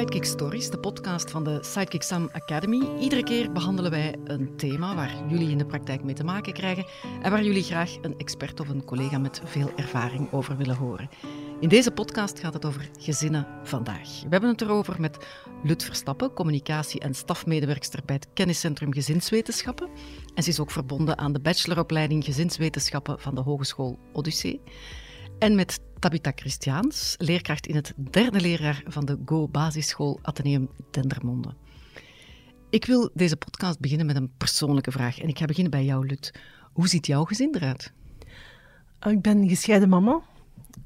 Sidekick Stories, de podcast van de Sidekick Sam Academy. Iedere keer behandelen wij een thema waar jullie in de praktijk mee te maken krijgen en waar jullie graag een expert of een collega met veel ervaring over willen horen. In deze podcast gaat het over gezinnen vandaag. We hebben het erover met Lut Verstappen, communicatie- en stafmedewerkster bij het Kenniscentrum Gezinswetenschappen. En ze is ook verbonden aan de bacheloropleiding Gezinswetenschappen van de Hogeschool Odyssee. En met Tabitha Christiaans, leerkracht in het derde leerjaar van de Go Basisschool Atheneum Dendermonde. Ik wil deze podcast beginnen met een persoonlijke vraag. En ik ga beginnen bij jou, Lut. Hoe ziet jouw gezin eruit? Ik ben gescheiden mama.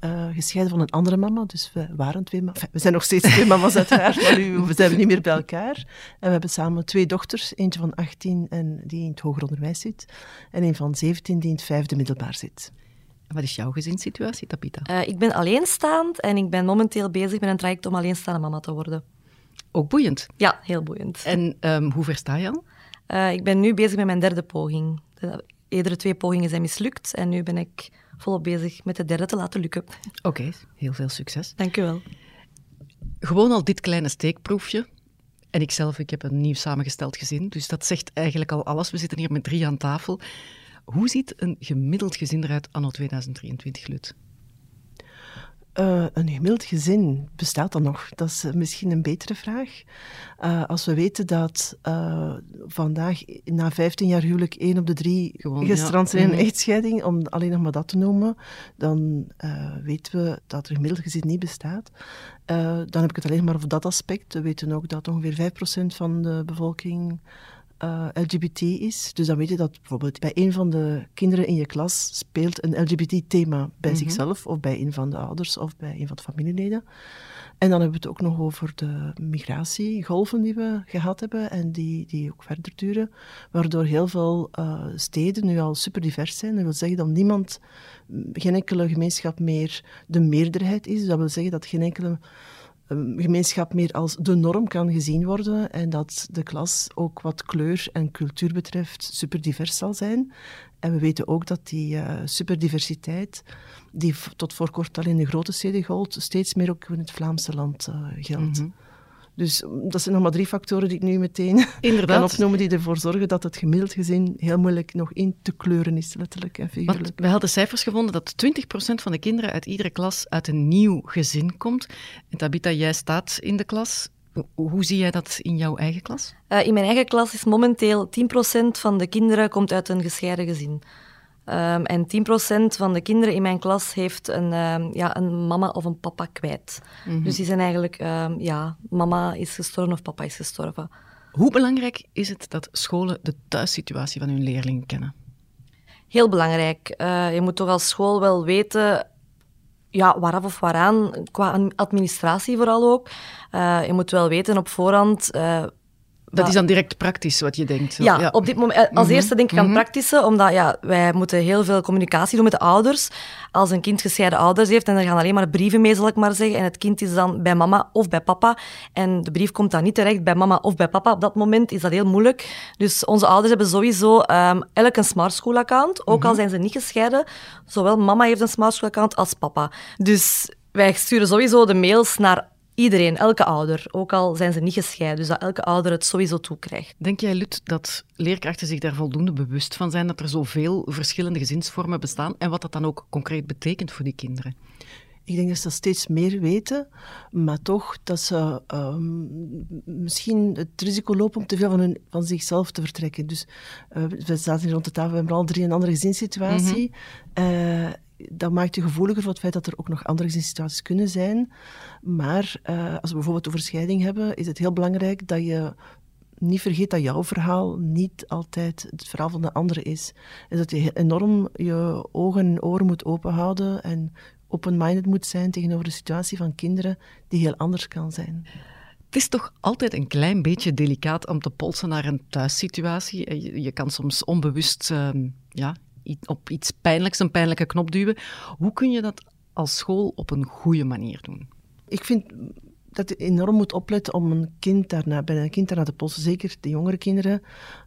Uh, gescheiden van een andere mama, dus we waren twee mama's. we zijn nog steeds twee mama's uiteraard, maar nu we zijn we niet meer bij elkaar. En we hebben samen twee dochters, eentje van 18 en die in het hoger onderwijs zit, en een van 17 die in het vijfde middelbaar zit. Wat is jouw gezinssituatie, Tapita? Uh, ik ben alleenstaand en ik ben momenteel bezig met een traject om alleenstaande mama te worden. Ook boeiend? Ja, heel boeiend. En um, hoe ver sta je al? Uh, ik ben nu bezig met mijn derde poging. De eerdere twee pogingen zijn mislukt en nu ben ik volop bezig met de derde te laten lukken. Oké, okay, heel veel succes. Dank u wel. Gewoon al dit kleine steekproefje. En ikzelf, ik heb een nieuw samengesteld gezin, dus dat zegt eigenlijk al alles. We zitten hier met drie aan tafel. Hoe ziet een gemiddeld gezin eruit anno 2023, Lut? Uh, een gemiddeld gezin, bestaat dat nog? Dat is misschien een betere vraag. Uh, als we weten dat uh, vandaag, na 15 jaar huwelijk, één op de drie Gewoon, gestrand zijn in een mhm. echtscheiding, om alleen nog maar dat te noemen, dan weten we dat een gemiddeld gezin niet bestaat. dan heb ik het alleen maar over dat aspect. We weten ook dat ongeveer 5% van de bevolking uh, eh, LGBT is. Dus dan weet je dat bijvoorbeeld bij een van de kinderen in je klas speelt een LGBT-thema bij mhm. zichzelf, of bij een van de ouders, of bij een van de familieleden. En dan hebben we het ook nog over de migratiegolven die we gehad hebben en die, die ook verder duren, waardoor heel veel uh, steden nu al super divers zijn. Dat wil zeggen dat niemand, geen enkele gemeenschap meer de meerderheid is. Dat wil zeggen dat geen enkele gemeenschap meer als de norm kan gezien worden en dat de klas ook wat kleur en cultuur betreft super divers zal zijn. En we weten ook dat die uh, superdiversiteit, die tot voor kort al in de grote steden gold, steeds meer ook in het Vlaamse land uh, geldt. Mhm. Dus mm, dat zijn nog maar drie factoren die ik nu meteen Inderdaad. kan opnoemen die ervoor zorgen dat het gemiddeld gezin heel moeilijk nog in te kleuren is, letterlijk en figuurlijk. Want we hadden cijfers gevonden dat 20% van de kinderen uit iedere klas uit een nieuw gezin komt. En Tabita, jij staat in de klas. Hoe zie jij dat in jouw eigen klas? Uh, in mijn eigen klas is momenteel 10% van de kinderen komt uit een gescheiden gezin. Um, en 10% van de kinderen in mijn klas heeft een, um, ja, een mama of een papa kwijt. Mm -hmm. Dus die zijn eigenlijk, um, ja, mama is gestorven of papa is gestorven. Hoe belangrijk is het dat scholen de thuissituatie van hun leerlingen kennen? Heel belangrijk. Uh, je moet toch als school wel weten ja, waaraf of waaraan, qua administratie vooral ook. Uh, je moet wel weten op voorhand uh, dat is dan direct praktisch wat je denkt. Ja, op dit moment. Eh, als mhm. eerste denk ik aan mm praktische, omdat ja, wij moeten heel veel communicatie doen met de ouders. Als een kind gescheiden ouders heeft en er gaan alleen maar brieven mee, zal ik maar zeggen, en het kind is dan bij mama of bij papa, en de brief komt dan niet terecht bij mama of bij papa, op dat moment is dat heel moeilijk. Dus onze ouders hebben sowieso um, elk een smart school account, ook al mhm. zijn ze niet gescheiden. Zowel mama heeft een smart school account als papa. Dus wij sturen sowieso de mails naar Iedereen, elke ouder, ook al zijn ze niet gescheiden, dus dat elke ouder het sowieso toekrijgt. Denk jij, Lut, dat leerkrachten zich daar voldoende bewust van zijn dat er zoveel verschillende gezinsvormen bestaan en wat dat dan ook concreet betekent voor die kinderen? Ik denk dat ze steeds meer weten, maar toch dat ze um, misschien het risico lopen om te veel van, hun, van zichzelf te vertrekken. Dus uh, we zaten hier rond de tafel, we hebben al drie een andere gezinssituatie. Mm -hmm. uh, dat maakt je gevoeliger voor het feit dat er ook nog andere gezinssituaties kunnen zijn. Maar uh, als we bijvoorbeeld over scheiding hebben, is het heel belangrijk dat je niet vergeet dat jouw verhaal niet altijd het verhaal van de andere is. En dat je enorm je ogen en oren moet openhouden en open-minded moet zijn tegenover de situatie van kinderen die heel anders kan zijn. Het is toch altijd een klein beetje delicaat om te polsen naar een thuissituatie. Je, je kan soms onbewust uh, ja, op iets pijnlijks een pijnlijke knop duwen. Hoe kun je dat als school op een goede manier doen? Ik vind dat je enorm moet opletten om een kind daarna, bij een kind daarna te polsen, zeker de jongere kinderen,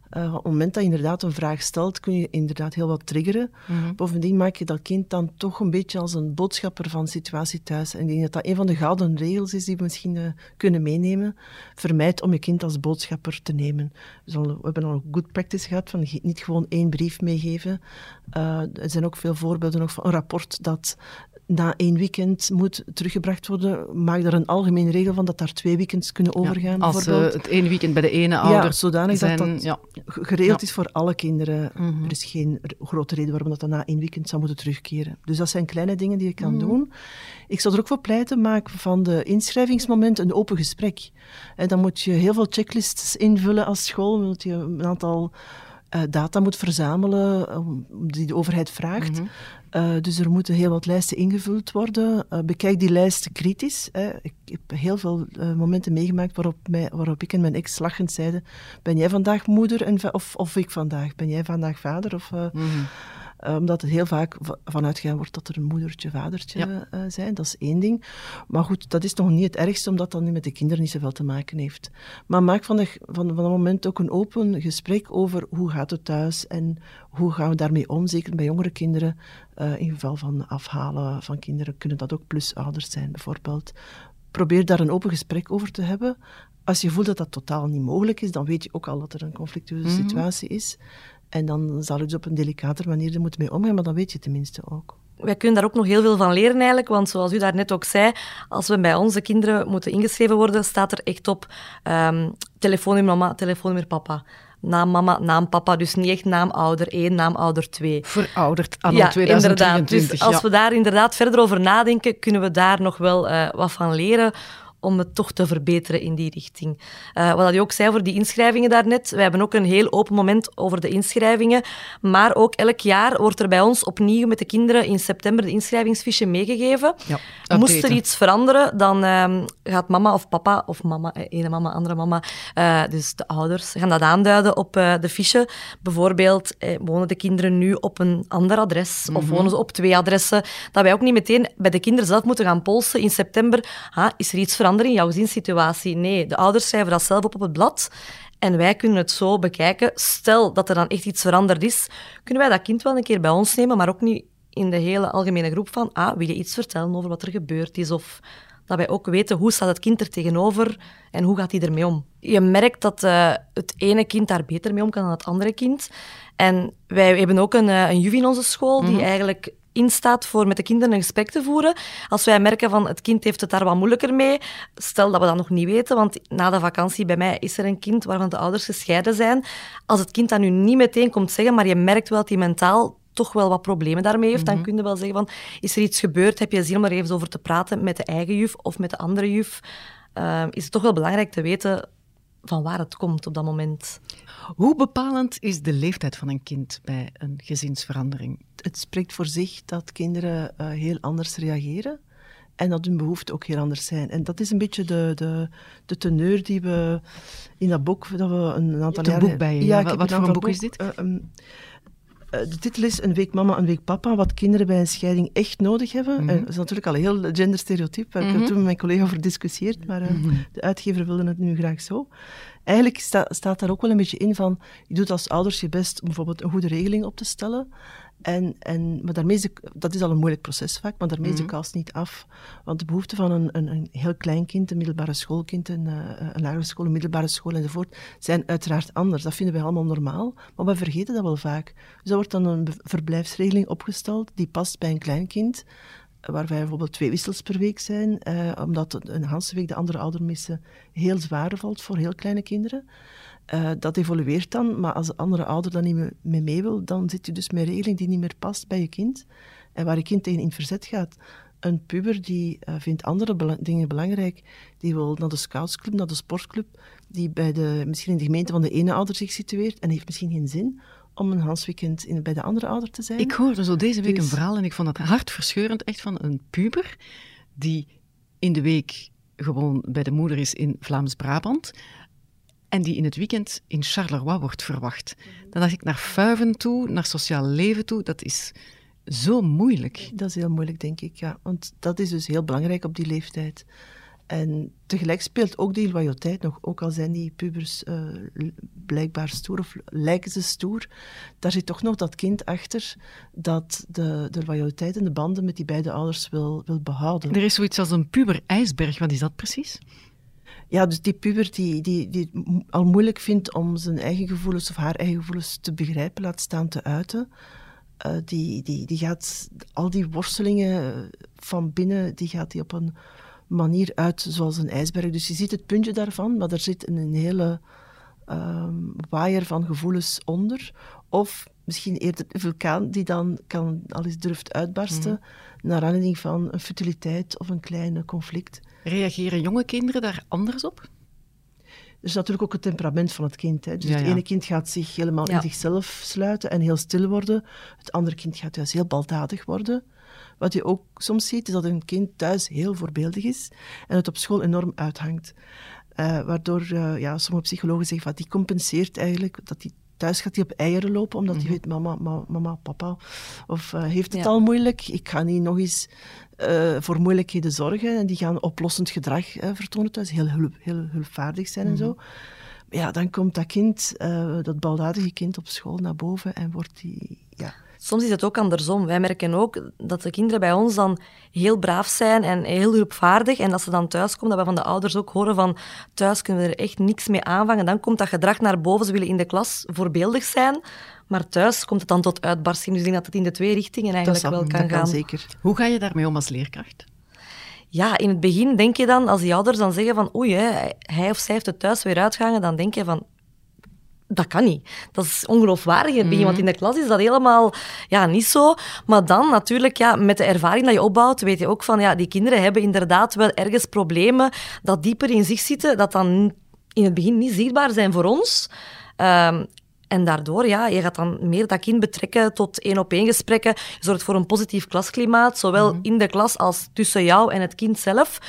op het moment dat je inderdaad een vraag stelt, kun je inderdaad heel wat triggeren. Mhm. Bovendien maak je dat kind dan toch een beetje als een boodschapper van de situatie thuis. En ik denk dat dat een van de gouden regels is die we misschien kunnen meenemen. Vermijd om je kind als boodschapper te nemen. Dus we hebben al een good practice gehad van niet gewoon één brief meegeven. er zijn ook veel voorbeelden nog van een rapport dat na één weekend moet teruggebracht worden, maak daar een algemene regel van dat daar twee weekends kunnen overgaan. Ja, als uh, het ene weekend bij de ene ouder ja, zodanig zijn, dat dat ja. geregeld is voor alle kinderen. Mhm. Er is geen grote reden waarom dat dan na één weekend zou moeten terugkeren. Dus dat zijn kleine dingen die je kan mhm. doen. Ik zou er ook voor pleiten, maak van de inschrijvingsmoment een open gesprek. En dan moet je heel veel checklists invullen als school, moet je een aantal... Uh, data moet verzamelen die de overheid vraagt. Mhm. Uh, dus er moeten heel wat lijsten ingevuld worden. Uh, bekijk die lijsten kritisch. Hè. Ik heb heel veel uh, momenten meegemaakt waarop, mij, waarop ik en mijn ex lachend zeiden: Ben jij vandaag moeder en, of, of ik vandaag? Ben jij vandaag vader? Of, uh, omdat er heel vaak vanuitgaan wordt dat er een moedertje, vadertje ja. uh, zijn. Dat is één ding. Maar goed, dat is nog niet het ergste, omdat dat nu met de kinderen niet zoveel te maken heeft. Maar maak van, de, van, van het moment ook een open gesprek over hoe gaat het thuis en hoe gaan we daarmee om. Zeker bij jongere kinderen, uh, in geval van afhalen van kinderen, kunnen dat ook plusouders zijn bijvoorbeeld. Probeer daar een open gesprek over te hebben. Als je voelt dat dat totaal niet mogelijk is, dan weet je ook al dat er een conflictueuze mm situatie is. En dan zal je dus op een delicater manier er moeten mee omgaan, maar dan weet je tenminste ook. Wij kunnen daar ook nog heel veel van leren eigenlijk, want zoals u daar net ook zei, als we bij onze kinderen moeten ingeschreven worden, staat er echt op um, telefoonnummer mama, telefoonnummer papa naam mama, naam papa. Dus niet echt naam ouder 1, naam ouder 2. Verouderd aan ja, 2023. Inderdaad. Dus als we daar inderdaad verder over nadenken, kunnen we daar nog wel uh, wat van leren om het toch te verbeteren in die richting. Uh, wat je ook zei voor die inschrijvingen daarnet, wij hebben ook een heel open moment over de inschrijvingen, maar ook elk jaar wordt er bij ons opnieuw met de kinderen in september de inschrijvingsfiche meegegeven. Ja, Moest er iets veranderen, dan uh, gaat mama of papa, of mama, eh, ene mama, andere mama, uh, dus de ouders, gaan dat aanduiden op uh, de fiche. Bijvoorbeeld, wonen de kinderen nu op een ander adres, of mhm. wonen ze op twee adressen, dat wij ook niet meteen bij de kinderen zelf moeten gaan polsen in september, ha, is er iets veranderd? Veranderen in jouw gezinssituatie. Nee, de ouders schrijven dat zelf op op het blad. En wij kunnen het zo bekijken. Stel dat er dan echt iets veranderd is, kunnen wij dat kind wel een keer bij ons nemen, maar ook niet in de hele algemene groep van, ah, wil je iets vertellen over wat er gebeurd is? Of dat wij ook weten hoe staat het kind er tegenover en hoe gaat hij ermee om. Je merkt dat uh, het ene kind daar beter mee om kan dan het andere kind. En wij hebben ook een, uh, een in onze school die mhm. eigenlijk instaat voor met de kinderen een gesprek te voeren. Als wij merken van het kind heeft het daar wat moeilijker mee, stel dat we dat nog niet weten, want na de vakantie bij mij is er een kind waarvan de ouders gescheiden zijn. Als het kind dat nu niet meteen komt zeggen, maar je merkt wel dat hij mentaal toch wel wat problemen daarmee heeft, dan mhm. kun je wel zeggen van, is er iets gebeurd? Heb je zin om er even over te praten met de eigen juf of met de andere juf? Uh, is het toch wel belangrijk te weten van waar het komt op dat moment. Hoe bepalend is de leeftijd van een kind bij een gezinsverandering? Het spreekt voor zich dat kinderen uh, heel anders reageren en dat hun behoeften ook heel anders zijn. En dat is een beetje de, de, de teneur die we in dat boek, dat we een aantal jaren... boek bij je, ja. wat, wat voor een boek, is dit? Uh, um, uh, de titel is Een week mama, een week papa, wat kinderen bij een scheiding echt nodig hebben. Mm dat is natuurlijk al een heel genderstereotype, waar mm -hmm. ik heb mhm. toen met mijn collega over gediscussieerd, maar uh, de uitgever wilde het nu graag zo. Eigenlijk sta, staat daar ook wel een beetje in van, je doet als ouders je best om bijvoorbeeld een goede regeling op te stellen, en, en, maar daarmee is de, dat is al een moeilijk proces vaak, maar daarmee is de mhm. kast niet af. Want de behoeften van een, een, een heel klein kind, een middelbare schoolkind, een, uh, een lagere school, een middelbare school enzovoort, zijn uiteraard anders. Dat vinden wij allemaal normaal, maar we vergeten dat wel vaak. Dus er wordt dan een verblijfsregeling opgesteld die past bij een klein kind, waar wij bijvoorbeeld twee wissels per week zijn, uh, omdat een hele week de andere ouder missen heel zwaar valt voor heel kleine kinderen. Uh, dat evolueert dan, maar als de andere ouder dan niet meer mee, mee wil, dan zit je dus met een regeling die niet meer past bij je kind en waar je kind tegen in verzet gaat. Een puber die uh, vindt andere dingen belangrijk, die wil naar de scoutsclub, naar de sportclub, die bij de, misschien in de gemeente van de ene ouder zich situeert en heeft misschien geen zin om een Hansweekend in, bij de andere ouder te zijn. Ik hoorde zo deze week een dus- verhaal en ik vond dat hartverscheurend, echt van een puber die in de week gewoon bij de moeder is in Vlaams-Brabant, en die in het weekend in Charleroi wordt verwacht. Dan dacht ik naar fuiven toe, naar sociaal leven toe, dat is zo moeilijk. Dat is heel moeilijk, denk ik, ja. Want dat is dus heel belangrijk op die leeftijd. En tegelijk speelt ook die loyaliteit nog, ook al zijn die pubers uh, blijkbaar stoer of lijken ze stoer, daar zit toch nog dat kind achter dat de, de loyaliteit en de banden met die beide ouders wil, wil behouden. Er is zoiets als een puber-ijsberg, wat is dat precies? Ja, dus die puber die, die, die het al moeilijk vindt om zijn eigen gevoelens of haar eigen gevoelens te begrijpen, laat staan te uiten. Uh, die, die, die gaat al die worstelingen van binnen, die gaat die op een manier uit zoals een ijsberg. Dus je ziet het puntje daarvan, maar er zit een, hele um, waaier van gevoelens onder. Of misschien eerder een vulkaan die dan kan, al eens durft uitbarsten mm. Naar aanleiding van een futiliteit of een klein conflict. Reageren jonge kinderen daar anders op? Er is natuurlijk ook het temperament van het kind. Hè. Dus het ene kind gaat zich helemaal in zichzelf sluiten en heel stil worden. Het andere kind gaat juist heel baldadig worden. Wat je ook soms ziet, is dat een kind thuis heel voorbeeldig is en het op school enorm uithangt. Uh, waardoor uh, ja, sommige psychologen zeggen van die compenseert eigenlijk dat hij thuis gaat hij op eieren lopen, omdat hij mhm. weet, mama, mama, papa, of uh, heeft het al moeilijk, ik ga niet nog eens voor moeilijkheden zorgen. En die gaan oplossend gedrag vertonen thuis, heel, hulp, heel hulpvaardig zijn en zo. Mhm. Ja, dan komt dat kind, dat baldadige kind op school naar boven en wordt die... Ja, Soms is het ook andersom. Wij merken ook dat de kinderen bij ons dan heel braaf zijn en heel hulpvaardig. En dat ze dan thuiskomen, dat we van de ouders ook horen van thuis kunnen we er echt niks mee aanvangen. Dan komt dat gedrag naar boven. Ze willen in de klas voorbeeldig zijn. Maar thuis komt het dan tot uitbarsting. Dus ik denk dat het in de twee richtingen eigenlijk wel kan dat gaan. Zeker. Hoe ga je daarmee om als leerkracht? Ja, in het begin denk je dan, als die ouders dan zeggen van oei, hij of zij heeft het thuis weer uitgehangen, dan denk je van dat kan niet. Dat is ongeloofwaardig in het Want in de klas is dat helemaal ja, niet zo. Maar dan natuurlijk, ja, met de ervaring dat je opbouwt, weet je ook van, ja, die kinderen hebben inderdaad wel ergens problemen dat dieper in zich zitten, dat dan in het begin niet zichtbaar zijn voor ons. Um, en daardoor, ja, je gaat dan meer dat kind betrekken tot één-op-één gesprekken. Je zorgt voor een positief klasklimaat, zowel mhm. in de klas als tussen jou en het kind zelf.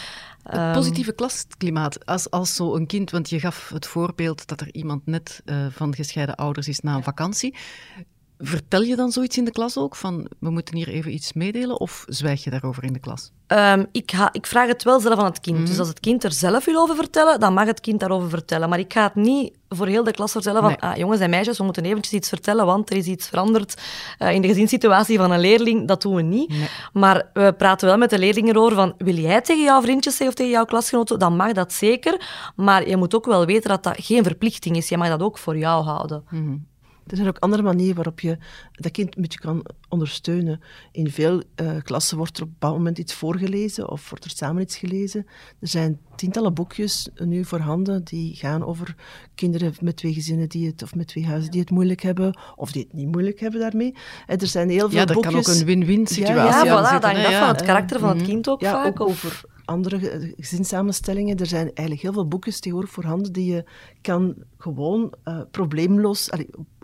Het ehm, positieve klasklimaat, als, als zo een kind, want je gaf het voorbeeld dat er iemand net uh, van gescheiden ouders is na een vakantie. Vertel je dan zoiets in de klas ook, van we moeten hier even iets meedelen, of zwijg je daarover in de klas? Um, ik, ga, ik vraag het wel zelf aan het kind. Dus mhm. als het kind er zelf wil over vertellen, dan mag het kind daarover vertellen. Maar ik ga het niet voor heel de klas vertellen van ah, jongens en meisjes, we moeten eventjes iets vertellen, want er is iets veranderd uh, in de gezinssituatie van een leerling. Dat doen we niet. Maar we praten wel met de leerlingen over van wil jij tegen jouw vriendjes zeggen of tegen jouw klasgenoten, dan mag dat zeker. Maar je moet ook wel weten dat dat geen verplichting is. Je mag dat ook voor jou houden. Mm er zijn ook andere manieren waarop je dat kind een beetje kan ondersteunen. In veel uh, klassen wordt er op een bepaald moment iets voorgelezen of wordt er samen iets gelezen. Er zijn tientallen boekjes nu voorhanden die gaan over kinderen met twee gezinnen die het, of met twee huizen die het moeilijk hebben, of die het niet moeilijk hebben daarmee. En er zijn heel veel ja, boekjes... Ja, dat kan ook een win-win situatie ja, ja, voilà, dat van het karakter van het kind ook ja, vaak. Ook over andere gezinssamenstellingen. Er zijn eigenlijk heel veel boekjes tegenwoordig voorhanden die je kan gewoon uh, probleemloos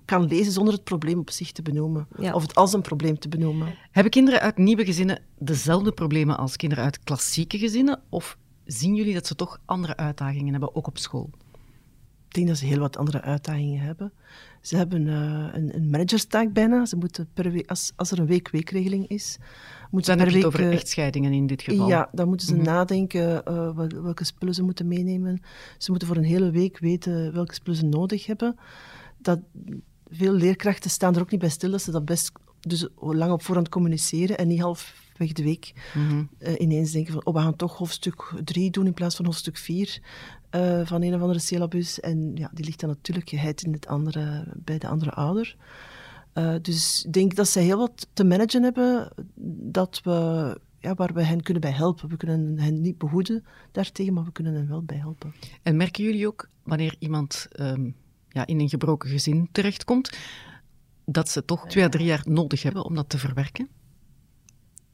kan lezen zonder het probleem op zich te benoemen. Of het als een probleem te benoemen. Hebben kinderen uit nieuwe gezinnen dezelfde problemen als kinderen uit klassieke gezinnen? Of zien jullie dat ze toch andere uitdagingen hebben, ook op school? Ik denk dat ze heel wat andere uitdagingen hebben. Ze hebben uh, een, een managerstaak bijna. Ze moeten per week, als, als er een week-weekregeling is, moeten dan ze per week... over echtscheidingen in dit geval. Ja, dan moeten ze mhm. nadenken uh, welke spullen ze moeten meenemen. Ze moeten voor een hele week weten welke spullen ze nodig hebben. Dat, veel leerkrachten staan er ook niet bij stil dat ze dat best dus lang op voorhand communiceren en niet halfweg de week mhm. eh, ineens denken van oh, we gaan toch hoofdstuk 3 doen in plaats van hoofdstuk 4 uh, eh, van een of andere syllabus. En ja, die ligt dan natuurlijk geheid in het andere, bij de andere ouder. Uh, dus ik denk dat zij heel wat te managen hebben dat we, ja, waar we hen kunnen bij helpen. We kunnen hen niet behoeden daartegen, maar we kunnen hen wel bij helpen. En merken jullie ook wanneer iemand um ja, in een gebroken gezin terechtkomt, dat ze toch twee à drie jaar nodig hebben om dat te verwerken?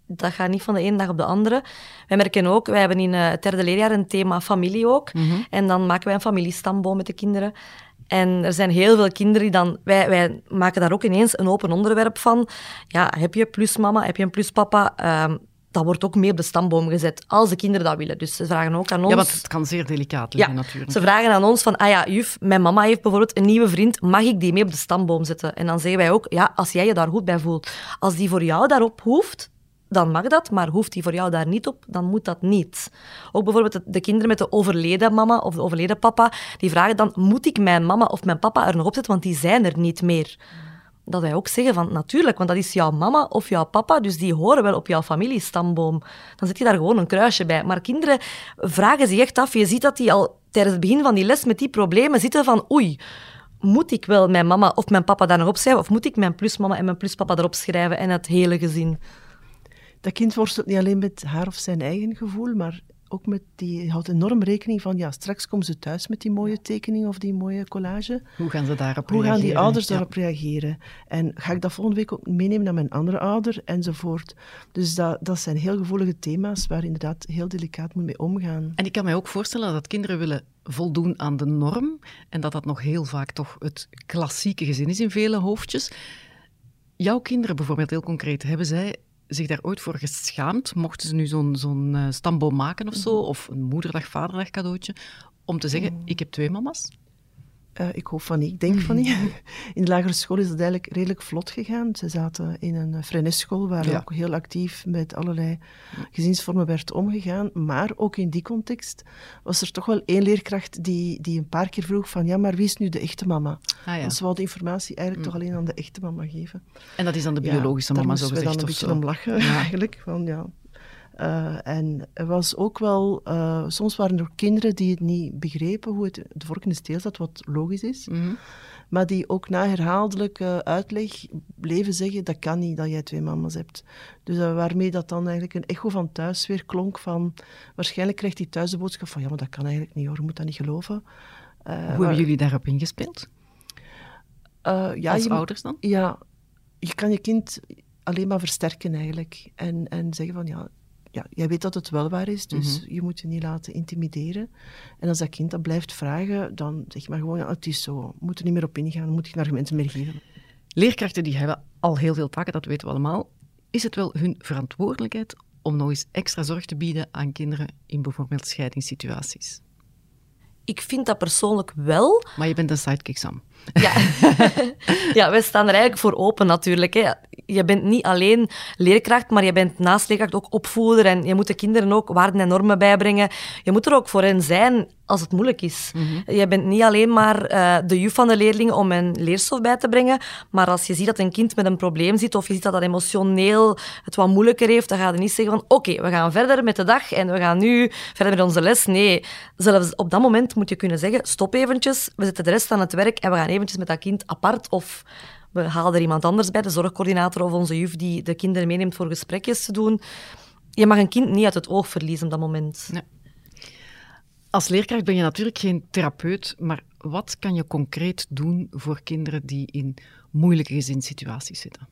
Dat gaat niet van de ene dag op de andere. Wij merken ook, wij hebben in eh, het derde leerjaar een thema familie ook. Mhm. En dan maken wij een familiestamboom met de kinderen. En er zijn heel veel kinderen die dan... Wij, wij maken daar ook ineens een open onderwerp van. Ja, heb je plus mama, heb je een plus papa? Ehm, dat wordt ook mee op de stamboom gezet, als de kinderen dat willen. Dus ze vragen ook aan ons... Ja, want het kan zeer delicaat liggen natuurlijk. Ze vragen aan ons van, ah ja, juf, mijn mama heeft bijvoorbeeld een nieuwe vriend, mag ik die mee op de stamboom zetten? En dan zeggen wij ook, ja, als jij je daar goed bij voelt. Als die voor jou daarop hoeft, dan mag dat, maar hoeft die voor jou daar niet op, dan moet dat niet. Ook bijvoorbeeld de, de kinderen met de overleden mama of de overleden papa, die vragen dan, moet ik mijn mama of mijn papa er nog op zetten, want die zijn er niet meer dat wij ook zeggen van natuurlijk, want dat is jouw mama of jouw papa, dus die horen wel op jouw familiestamboom. Dan zet je daar gewoon een kruisje bij. Maar kinderen vragen zich echt af. Je ziet dat die al tijdens het begin van die les met die problemen zitten van oei, moet ik wel mijn mama of mijn papa daar nog op schrijven? Of moet ik mijn plusmama en mijn pluspapa erop schrijven en het hele gezin? Dat kind worstelt niet alleen met haar of zijn eigen gevoel, maar ook met die, houdt enorm rekening van, ja, straks komen ze thuis met die mooie tekening of die mooie collage. Hoe gaan ze daarop Hoe reageren? gaan die ouders daarop reageren? En ga ik dat volgende week ook meenemen naar mijn andere ouder, enzovoort. Dus dat, dat zijn heel gevoelige thema's waar inderdaad heel delicaat moet mee omgaan. En ik kan mij ook voorstellen dat kinderen willen voldoen aan de norm en dat dat nog heel vaak toch het klassieke gezin is in vele hoofdjes. Jouw kinderen bijvoorbeeld, heel concreet, hebben zij zich daar ooit voor geschaamd, mochten ze nu zo'n zo'n uh, stamboom maken of zo, of een moederdag, vaderdag cadeautje, om te zeggen, ik heb twee mama's? Uh, ik hoop van niet, ik denk van niet. In de lagere school is het eigenlijk redelijk vlot gegaan. Ze zaten in een uh, frenesschool waar ja. ook heel actief met allerlei gezinsvormen werd omgegaan. Maar ook in die context was er toch wel één leerkracht die, die een paar keer vroeg van ja, maar wie is nu de echte mama? Ah, ja. Ze wilden informatie eigenlijk mm. toch alleen aan de echte mama geven. En dat is dan de biologische ja, mama, zo gezegd? Daar dan een beetje om lachen, eigenlijk. Van, ja, uh, en er was ook wel, uh, soms waren er kinderen die het niet begrepen hoe het de vork in de steel zat, wat logisch is. Mm -hmm. Maar die ook na herhaaldelijke uitleg bleven zeggen, dat kan niet dat jij twee mama's hebt. Dus uh, waarmee dat dan eigenlijk een echo van thuis weer klonk van, waarschijnlijk krijgt hij thuis de boodschap van, ja, maar dat kan eigenlijk niet hoor, je moet dat niet geloven. hoe hebben jullie daarop ingespeeld? ja, Als je, ouders dan? Ja, je kan je kind alleen maar versterken eigenlijk. En, en zeggen van, ja, ja, jij weet dat het wel waar is, dus mm -hmm. je moet je niet laten intimideren. En als dat kind dat blijft vragen, dan zeg maar gewoon, ja, het is zo, we moeten er niet meer op ingaan, moet geen argumenten meer geven. Leerkrachten die hebben al heel veel taken, dat weten we allemaal. Is het wel hun verantwoordelijkheid om nog eens extra zorg te bieden aan kinderen in bijvoorbeeld scheidingssituaties? Ik vind dat persoonlijk wel. Maar je bent een sidekick, Sam. Ja, ja wij staan er eigenlijk voor open natuurlijk. Hè. Je bent niet alleen leerkracht, maar je bent naast leerkracht ook opvoeder. En je moet de kinderen ook waarden en normen bijbrengen. Je moet er ook voor hen zijn als het moeilijk is. Mm -hmm. Je bent niet alleen maar uh, de juf van de leerlingen om een leerstof bij te brengen. Maar als je ziet dat een kind met een probleem zit, of je ziet dat dat emotioneel het wat moeilijker heeft, dan ga je niet zeggen van oké, okay, we gaan verder met de dag en we gaan nu verder met onze les. Nee, zelfs op dat moment moet je kunnen zeggen, stop eventjes, we zetten de rest aan het werk en we gaan eventjes met dat kind apart of we halen er iemand anders bij, de zorgcoördinator of onze juf die de kinderen meeneemt voor gesprekjes te doen. Je mag een kind niet uit het oog verliezen op dat moment. Nee. Als leerkracht ben je natuurlijk geen therapeut, maar wat kan je concreet doen voor kinderen die in moeilijke gezinssituaties zitten?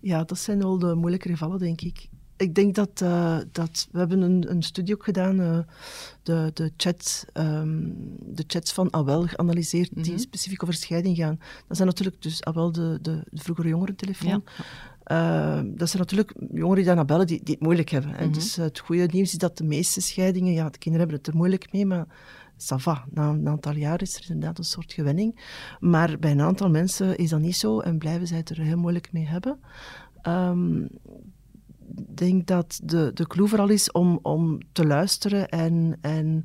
Ja, dat zijn wel de moeilijke gevallen, denk ik. Ik denk dat, uh, dat we hebben een, een studie ook gedaan, uh, de, de, chat, um, de chats van AWEL geanalyseerd, mm -hmm. die specifiek over scheiding gaan. Dat zijn natuurlijk dus AWEL de, de, de vroegere jongerentelefoon. Ja. Uh, dat zijn natuurlijk jongeren die daarna bellen, die, die het moeilijk hebben. En mm -hmm. dus het goede nieuws is dat de meeste scheidingen, ja, de kinderen hebben het er moeilijk mee, maar ça va. Na een aantal jaar is er inderdaad een soort gewenning. Maar bij een aantal mensen is dat niet zo en blijven zij het er heel moeilijk mee hebben. Um, denk dat de, de clue vooral is om, om te luisteren en, en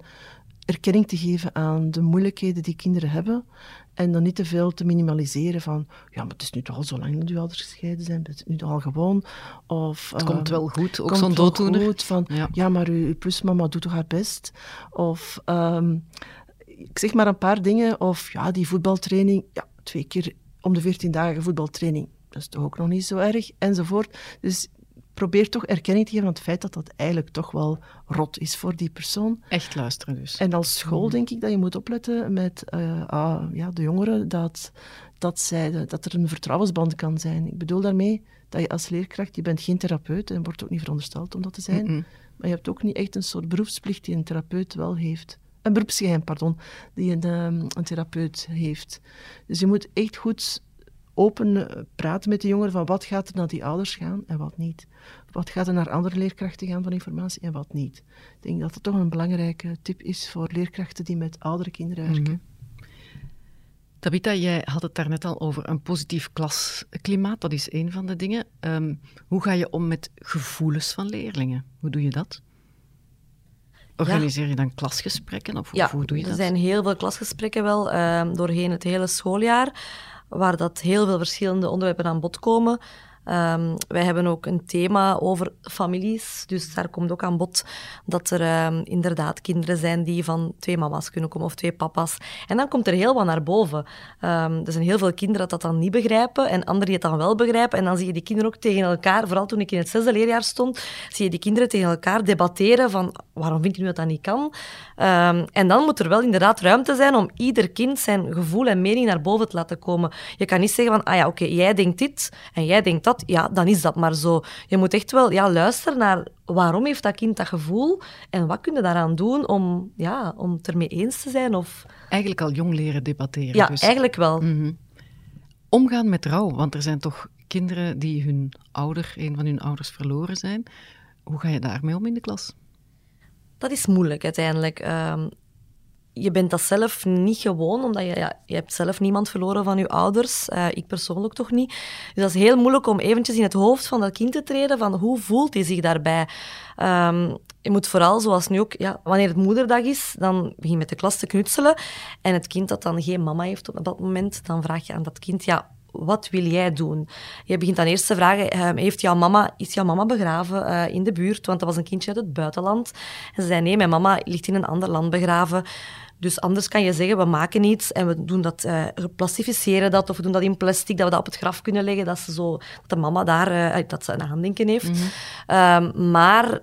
erkenning te geven aan de moeilijkheden die kinderen hebben. En dan niet te veel te minimaliseren van, ja, maar het is nu toch al zo lang dat uw ouders gescheiden zijn, het is nu toch al gewoon. Of, het uh, komt wel goed, ook zo'n dooddoener. Goed, van, ja. ja, maar uw, uw plusmama doet toch haar best. Of, um, ik zeg maar een paar dingen, of ja, die voetbaltraining, ja, twee keer om de veertien dagen voetbaltraining, dat is toch ook nog niet zo erg, enzovoort. Dus probeer toch erkenning te geven aan het feit dat dat eigenlijk toch wel rot is voor die persoon. Echt luisteren dus. En als school denk ik dat je moet opletten met uh, ah, ja, de jongeren, dat, dat, zij, dat er een vertrouwensband kan zijn. Ik bedoel daarmee dat je als leerkracht, je bent geen therapeut en wordt ook niet verondersteld om dat te zijn, mm -mm. maar je hebt ook niet echt een soort beroepsplicht die een therapeut wel heeft. Een beroepsgeheim, pardon, die een, een therapeut heeft. Dus je moet echt goed open praten met de jongeren van wat gaat er naar die ouders gaan en wat niet. Wat gaat er naar andere leerkrachten gaan van informatie en wat niet. Ik denk dat dat toch een belangrijke tip is voor leerkrachten die met oudere kinderen werken. Mm -hmm. Tabita, jij had het daarnet al over een positief klasklimaat. Dat is een van de dingen. Ehm, hoe ga je om met gevoelens van leerlingen? Hoe doe je dat? Organiseer je dan klasgesprekken of, ja, hoe doe je dat? er zijn heel veel klasgesprekken wel um, doorheen het hele schooljaar, waar dat heel veel verschillende onderwerpen aan bod komen. Um, wij hebben ook een thema over families, dus daar komt ook aan bod dat er um, inderdaad kinderen zijn die van twee mama's kunnen komen of twee papa's. En dan komt er heel wat naar boven. Um, er zijn heel veel kinderen dat dat dan niet begrijpen en anderen die het dan wel begrijpen. En dan zie je die kinderen ook tegen elkaar, vooral toen ik in het zesde leerjaar stond, zie je die kinderen tegen elkaar debatteren van waarom vind je nu dat dat niet kan? en dan moet er wel inderdaad ruimte zijn om ieder kind zijn gevoel en mening naar boven te laten komen. Je kan niet zeggen van, ah ja, oké, jij denkt dit en jij denkt dat ja, dan is dat maar zo. Je moet echt wel ja, luisteren naar waarom heeft dat kind dat gevoel en wat kun je daaraan doen om, ja, om het ermee eens te zijn. Of... Eigenlijk al jong leren debatteren. Ja, dus. eigenlijk wel. Mhm. Omgaan met rouw, want er zijn toch kinderen die hun ouder, een van hun ouders verloren zijn. Hoe ga je daarmee om in de klas? Dat is moeilijk uiteindelijk. Um, je bent dat zelf niet gewoon, omdat je, ja, je hebt zelf niemand verloren van je ouders. Uh, ik persoonlijk toch niet. Dus dat is heel moeilijk om eventjes in het hoofd van dat kind te treden, van hoe voelt hij zich daarbij? Um, je moet vooral, zoals nu ook, ja, wanneer het moederdag is, dan begin je met de klas te knutselen. En het kind dat dan geen mama heeft op dat moment, dan vraag je aan dat kind, ja, wat wil jij doen? Je begint dan eerst te vragen, uh, heeft jouw mama, is jouw mama begraven uh, in de buurt? Want dat was een kindje uit het buitenland. En ze zei, nee, mijn mama ligt in een ander land begraven. Dus anders kan je zeggen, we maken iets en we doen dat, uh, plastificeren dat, of we doen dat in plastic, dat we dat op het graf kunnen leggen, dat, ze zo, dat de mama daar, uh, dat ze een aandenken heeft. Mm -hmm. maar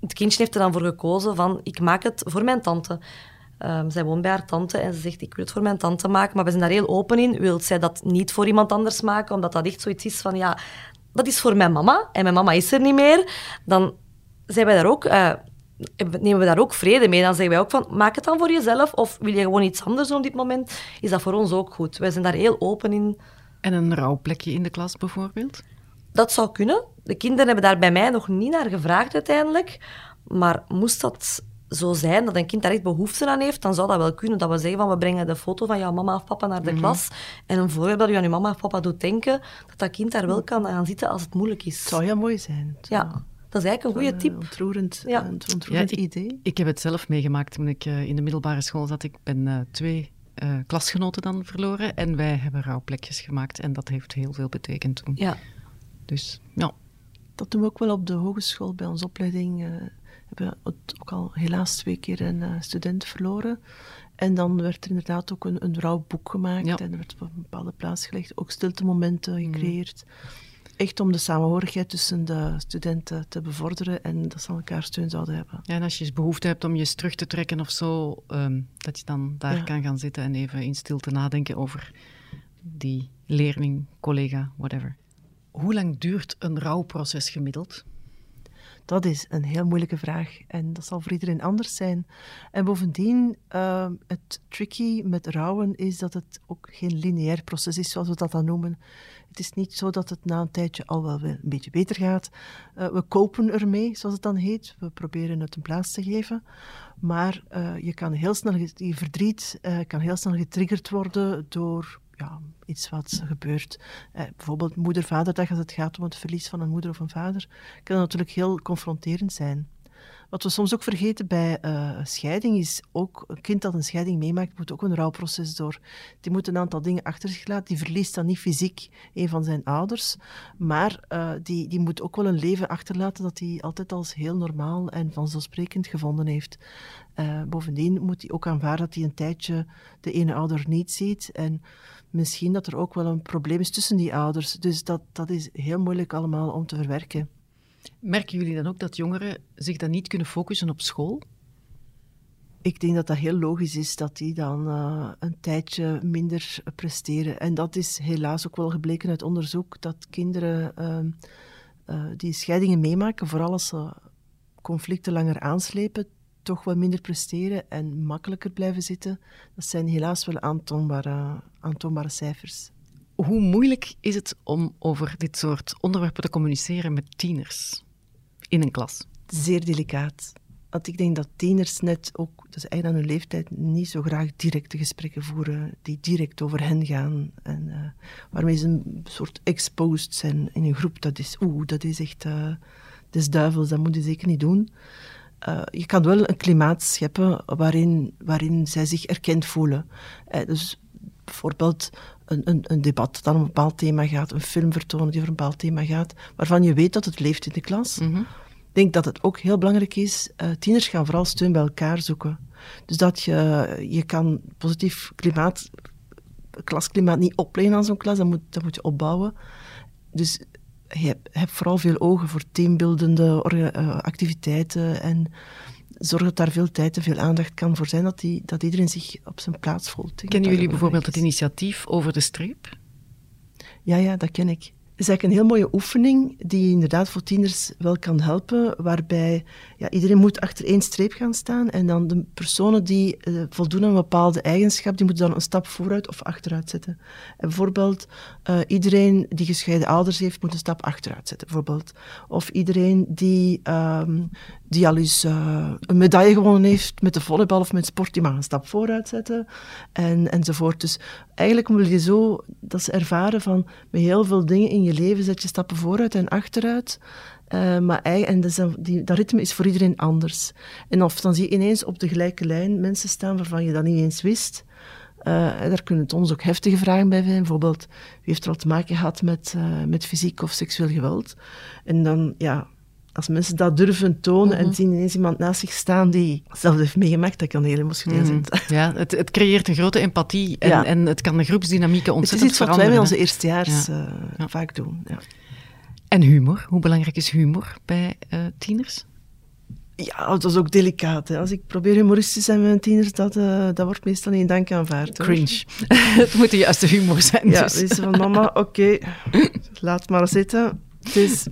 het kindje heeft er dan voor gekozen van, ik maak het voor mijn tante. Um, zij woont bij haar tante en ze zegt, ik wil het voor mijn tante maken, maar we zijn daar heel open in. Wil zij dat niet voor iemand anders maken, omdat dat echt zoiets is van, ja, dat is voor mijn mama en mijn mama is er niet meer. Dan zijn wij daar ook... Uh, nemen we daar ook vrede mee. Dan zeggen wij ook van, maak het dan voor jezelf of wil je gewoon iets anders doen op dit moment, is dat voor ons ook goed. Wij zijn daar heel open in. En een rouwplekje in de klas bijvoorbeeld? Dat zou kunnen. De kinderen hebben daar bij mij nog niet naar gevraagd uiteindelijk. Maar moest dat zo zijn, dat een kind daar echt behoefte aan heeft, dan zou dat wel kunnen. Dat we zeggen van, we brengen de foto van jouw mama of papa naar de -hmm. klas. En een voorbeeld dat je aan je mama of papa doet denken, dat dat kind daar wel kan gaan zitten als het moeilijk is. Zou ja mooi zijn. Ja. Dat is eigenlijk een goede tip. Ontroerend, ja. een ontroerend ja, idee. Ik, ik, heb het zelf meegemaakt toen ik uh, in de middelbare school zat. Ik ben uh, twee uh, klasgenoten dan verloren en wij hebben rouwplekjes gemaakt. En dat heeft heel veel betekend toen. Ja. Dus, ja. Dat doen we ook wel op de hogeschool bij onze opleiding. We hebben ook al helaas twee keer een student verloren. En dan werd er inderdaad ook een, een rouwboek gemaakt. Ja. En er werd op een bepaalde plaats gelegd. Ook stiltemomenten gecreëerd. Mm echt om de samenhorigheid tussen de studenten te bevorderen en dat ze elkaar steun zouden hebben. Ja, en als je eens behoefte hebt om je eens terug te trekken of zo, um, dat je dan daar ja. kan gaan zitten en even in stilte nadenken over die leerling, collega, whatever. Hoe lang duurt een rouwproces gemiddeld? Dat is een heel moeilijke vraag en dat zal voor iedereen anders zijn. En bovendien, uh, het tricky met rouwen is dat het ook geen lineair proces is, zoals we dat dan noemen. Het is niet zo dat het na een tijdje al wel een beetje beter gaat. Uh, we kopen ermee, zoals het dan heet. We proberen het een plaats te geven. Maar uh, je kan heel snel, je verdriet uh, kan heel snel getriggerd worden door ja, iets wat gebeurt. Eh, bijvoorbeeld moeder-vaderdag, als het gaat om het verlies van een moeder of een vader, kan natuurlijk heel confronterend zijn. Wat we soms ook vergeten bij uh, scheiding is ook een kind dat een scheiding meemaakt, moet ook een rouwproces door. Die moet een aantal dingen achter zich laten. Die verliest dan niet fysiek een van zijn ouders, maar uh, die, die moet ook wel een leven achterlaten dat hij altijd als heel normaal en vanzelfsprekend gevonden heeft. Uh, bovendien moet hij ook aanvaarden dat hij een tijdje de ene ouder niet ziet en misschien dat er ook wel een probleem is tussen die ouders. Dus dat, dat is heel moeilijk allemaal om te verwerken. Merken jullie dan ook dat jongeren zich dan niet kunnen focussen op school? Ik denk dat dat heel logisch is dat die dan uh, een tijdje minder presteren. En dat is helaas ook wel gebleken uit onderzoek dat kinderen uh, uh, die scheidingen meemaken, vooral als ze conflicten langer aanslepen, toch wat minder presteren en makkelijker blijven zitten. Dat zijn helaas wel aantoonbare, aantoonbare cijfers. Hoe moeilijk is het om over dit soort onderwerpen te communiceren met tieners in een klas? Zeer delicaat. Want ik denk dat tieners net ook, dat is eigenlijk aan hun leeftijd, niet zo graag directe gesprekken voeren die direct over hen gaan. En uh, waarmee ze een soort exposed zijn in een groep. Dat is, oeh, dat is echt, uh, is duivels, dat moet je zeker niet doen. Uh, je kan wel een klimaat scheppen waarin, waarin zij zich erkend voelen. dus bijvoorbeeld een, een, een, debat dat aan een bepaald thema gaat, een film vertonen die over een bepaald thema gaat, waarvan je weet dat het leeft in de klas. Mm -hmm. Ik denk dat het ook heel belangrijk is, uh, tieners gaan vooral steun bij elkaar zoeken. Dus dat je, je kan positief klimaat, klasklimaat niet opleggen aan zo'n klas, dat moet, dat moet je opbouwen. Dus heb, heb vooral veel ogen voor teambeeldende uh, activiteiten en zorg dat daar veel tijd en veel aandacht kan voor zijn, dat, die, dat iedereen zich op zijn plaats voelt. Kennen jullie bijvoorbeeld het initiatief over de streep? Ja, ja, dat ken ik is eigenlijk een heel mooie oefening die inderdaad voor tieners wel kan helpen, waarbij ja, iedereen moet achter één streep gaan staan en dan de personen die uh, voldoen aan een bepaalde eigenschap, die moeten dan een stap vooruit of achteruit zetten. En bijvoorbeeld, uh, iedereen die gescheiden ouders heeft, moet een stap achteruit zetten, bijvoorbeeld. Of iedereen die, um, die al eens uh, een medaille gewonnen heeft met de volleybal of met sport, die mag een stap vooruit zetten, en, enzovoort. Dus eigenlijk wil je zo dat ze ervaren van met heel veel dingen in je leven zet je stappen vooruit en achteruit. Uh, maar en dus die, dat ritme is voor iedereen anders. En of dan zie je ineens op de gelijke lijn mensen staan waarvan je dat niet eens wist. Uh, daar kunnen het ons ook heftige vragen bij zijn. Bijvoorbeeld, wie heeft er al te maken gehad met, met fysiek of seksueel geweld? En dan, ja, als mensen dat durven tonen mm -hmm. en zien ineens iemand naast zich staan die zelf heeft meegemaakt, dat kan heel emotioneel mm -hmm. zijn. Ja, het, het, creëert een grote empathie en, ja. en het kan de groepsdynamieken ontzettend veranderen. Het is iets wat wij met onze eerstejaars ja. uh, ja. vaak doen. Ja. En humor, hoe belangrijk is humor bij uh, tieners? Ja, dat is ook delicaat. Hè. Als ik probeer humoristisch te zijn met mijn tieners, dat, uh, dat wordt meestal niet in dank aanvaard. Hoor. Cringe. het moet de juiste humor zijn. Ja, dus. van mama, oké, okay, laat maar zitten. Het is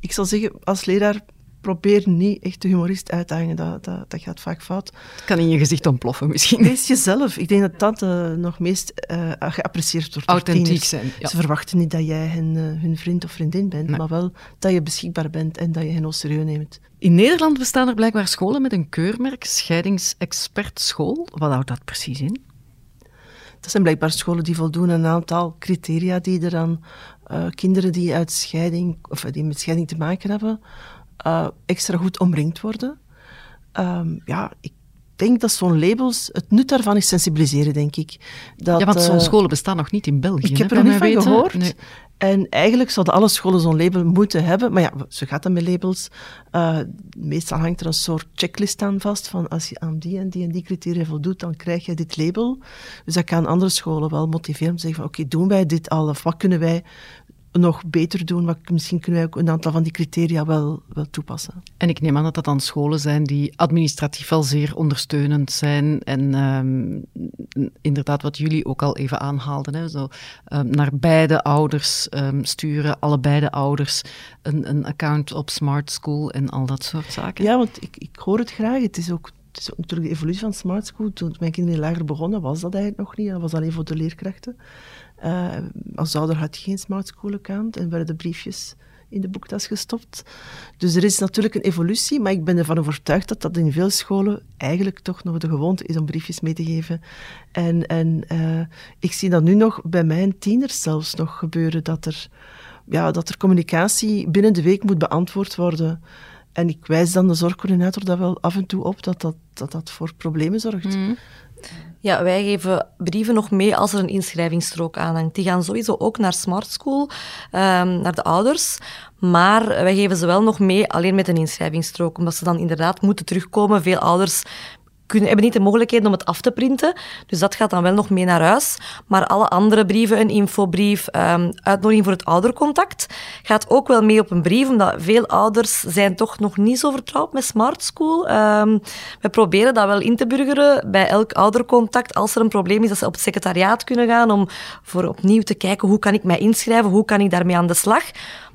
ik zal zeggen, als leraar probeer niet echt de humorist uit te hangen. Dat, dat, dat gaat vaak fout. Het kan in je gezicht ontploffen misschien. Wees jezelf. Ik denk dat dat uh, nog meest uh, geapprecieerd wordt. Authentiek zijn. Ja. Ze verwachten niet dat jij hun, uh, hun vriend of vriendin bent, nee. maar wel dat je beschikbaar bent en dat je hen ook serieus neemt. In Nederland bestaan er blijkbaar scholen met een keurmerk, scheidingsexpertschool. Wat houdt dat precies in? Dat zijn blijkbaar scholen die voldoen aan een aantal criteria die er dan uh, kinderen die, uit scheiding, of die met scheiding te maken hebben, uh, extra goed omringd worden. Um, ja, ik denk dat zo'n labels, het nut daarvan is sensibiliseren, denk ik. Dat, ja, want zo'n uh, scholen bestaan nog niet in België. Ik heb er nog niet van weten. gehoord. Nee. En eigenlijk zouden alle scholen zo'n label moeten hebben. Maar ja, zo gaat dat met labels. Uh, meestal hangt er een soort checklist aan vast. Van als je aan die en die en die criteria voldoet, dan krijg je dit label. Dus dat kan andere scholen wel motiveren om te zeggen van oké, doen wij dit al? Of wat kunnen wij nog beter doen. Wat, misschien kunnen wij ook een aantal van die criteria wel, wel toepassen. En ik neem aan dat dat dan scholen zijn die administratief wel zeer ondersteunend zijn. En um, inderdaad, wat jullie ook al even aanhaalden, hè, zo, um, naar beide ouders um, sturen, allebei de ouders, een, een account op Smart School en al dat soort zaken. Ja, want ik, ik hoor het graag. Het is ook het is ook natuurlijk de evolutie van Smart School. Toen mijn kinderen lager begonnen, was dat eigenlijk nog niet. Dat was alleen voor de leerkrachten. Uh, als ouder had je geen smart school account en werden de briefjes in de boektas gestopt. Dus er is natuurlijk een evolutie, maar ik ben ervan overtuigd dat dat in veel scholen eigenlijk toch nog de gewoonte is om briefjes mee te geven. En, en uh, ik zie dat nu nog bij mijn tieners zelfs nog gebeuren, dat er, ja, dat er communicatie binnen de week moet beantwoord worden. En ik wijs dan de zorgcoördinator dat wel af en toe op, dat dat, dat, dat voor problemen zorgt. Mm. Ja, wij geven brieven nog mee als er een inschrijvingsstrook aanhangt. Die gaan sowieso ook naar Smart School, um, naar de ouders. Maar wij geven ze wel nog mee alleen met een inschrijvingsstrook, omdat ze dan inderdaad moeten terugkomen. Veel ouders kunnen, hebben niet de mogelijkheid om het af te printen. Dus dat gaat dan wel nog mee naar huis. Maar alle andere brieven, een infobrief, um, uitnodiging voor het oudercontact, gaat ook wel mee op een brief, omdat veel ouders zijn toch nog niet zo vertrouwd met Smart School. Um, we proberen dat wel in te burgeren bij elk oudercontact. Als er een probleem is, dat ze op het secretariaat kunnen gaan om voor opnieuw te kijken hoe kan ik mij inschrijven, hoe kan ik daarmee aan de slag.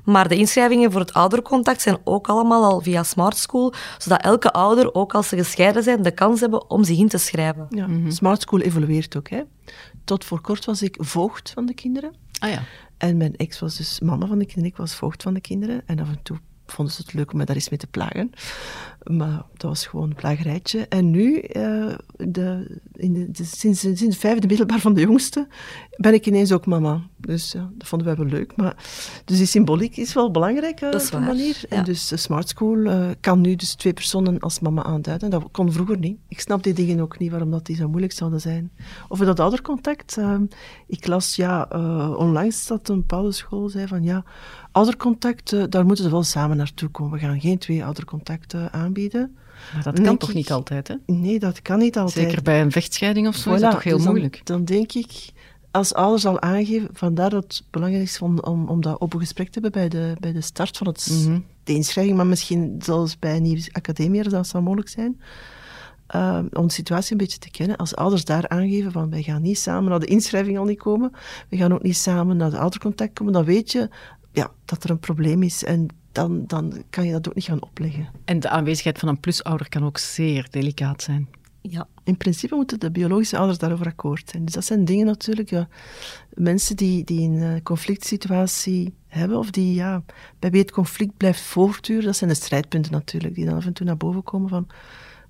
Maar de inschrijvingen voor het oudercontact zijn ook allemaal al via Smart School, zodat elke ouder, ook als ze gescheiden zijn, de kans hebben om zich in te schrijven. Ja, mm -hmm. Smart School evolueert ook. Hè. Tot voor kort was ik voogd van de kinderen. Ah ja. En mijn ex was dus mama van de kinderen, ik was voogd van de kinderen. En af en toe vonden ze het leuk om me daar eens mee te plagen. Maar dat was gewoon een plagerijtje. En nu, uh, de, in de, sinds, sinds de vijfde middelbaar van de jongste, ben ik ineens ook mama. Dus ja, dat vonden wij wel leuk. Maar, dus die symboliek is wel belangrijk uh, op een manier. Ja. En dus de Smart School uh, kan nu dus twee personen als mama aanduiden. Dat kon vroeger niet. Ik snap die dingen ook niet, waarom dat die zo moeilijk zouden zijn. Over dat oudercontact. ik las, ja, onlangs dat een bepaalde school zei van, ja, oudercontact, daar moeten ze wel samen naartoe komen. We gaan geen twee oudercontacten aanbieden. Maar dat kan toch niet altijd, hè? Nee, dat kan niet altijd. Zeker bij een vechtscheiding of zo is dat toch heel dus moeilijk? Dan, denk ik, als ouders al aangeven, vandaar dat het belangrijk is om, om, om dat open gesprek te hebben bij de, bij de start van het, mhm. de inschrijving, maar misschien zelfs bij een nieuwe academie, dat zou mogelijk zijn. Uh, om de situatie een beetje te kennen. Als ouders daar aangeven van wij gaan niet samen naar de inschrijving al niet komen, we gaan ook niet samen naar de oudercontact komen, dan weet je ja, dat er een probleem is. En dan, dan kan je dat ook niet gaan opleggen. En de aanwezigheid van een plusouder kan ook zeer delicaat zijn. Ja, in principe moeten de biologische ouders daarover akkoord zijn. Dus dat zijn dingen natuurlijk, ja, mensen die, die een conflict situatie hebben, of die ja, bij wie het conflict blijft voortduren, dat zijn de strijdpunten natuurlijk, die dan af en toe naar boven komen van,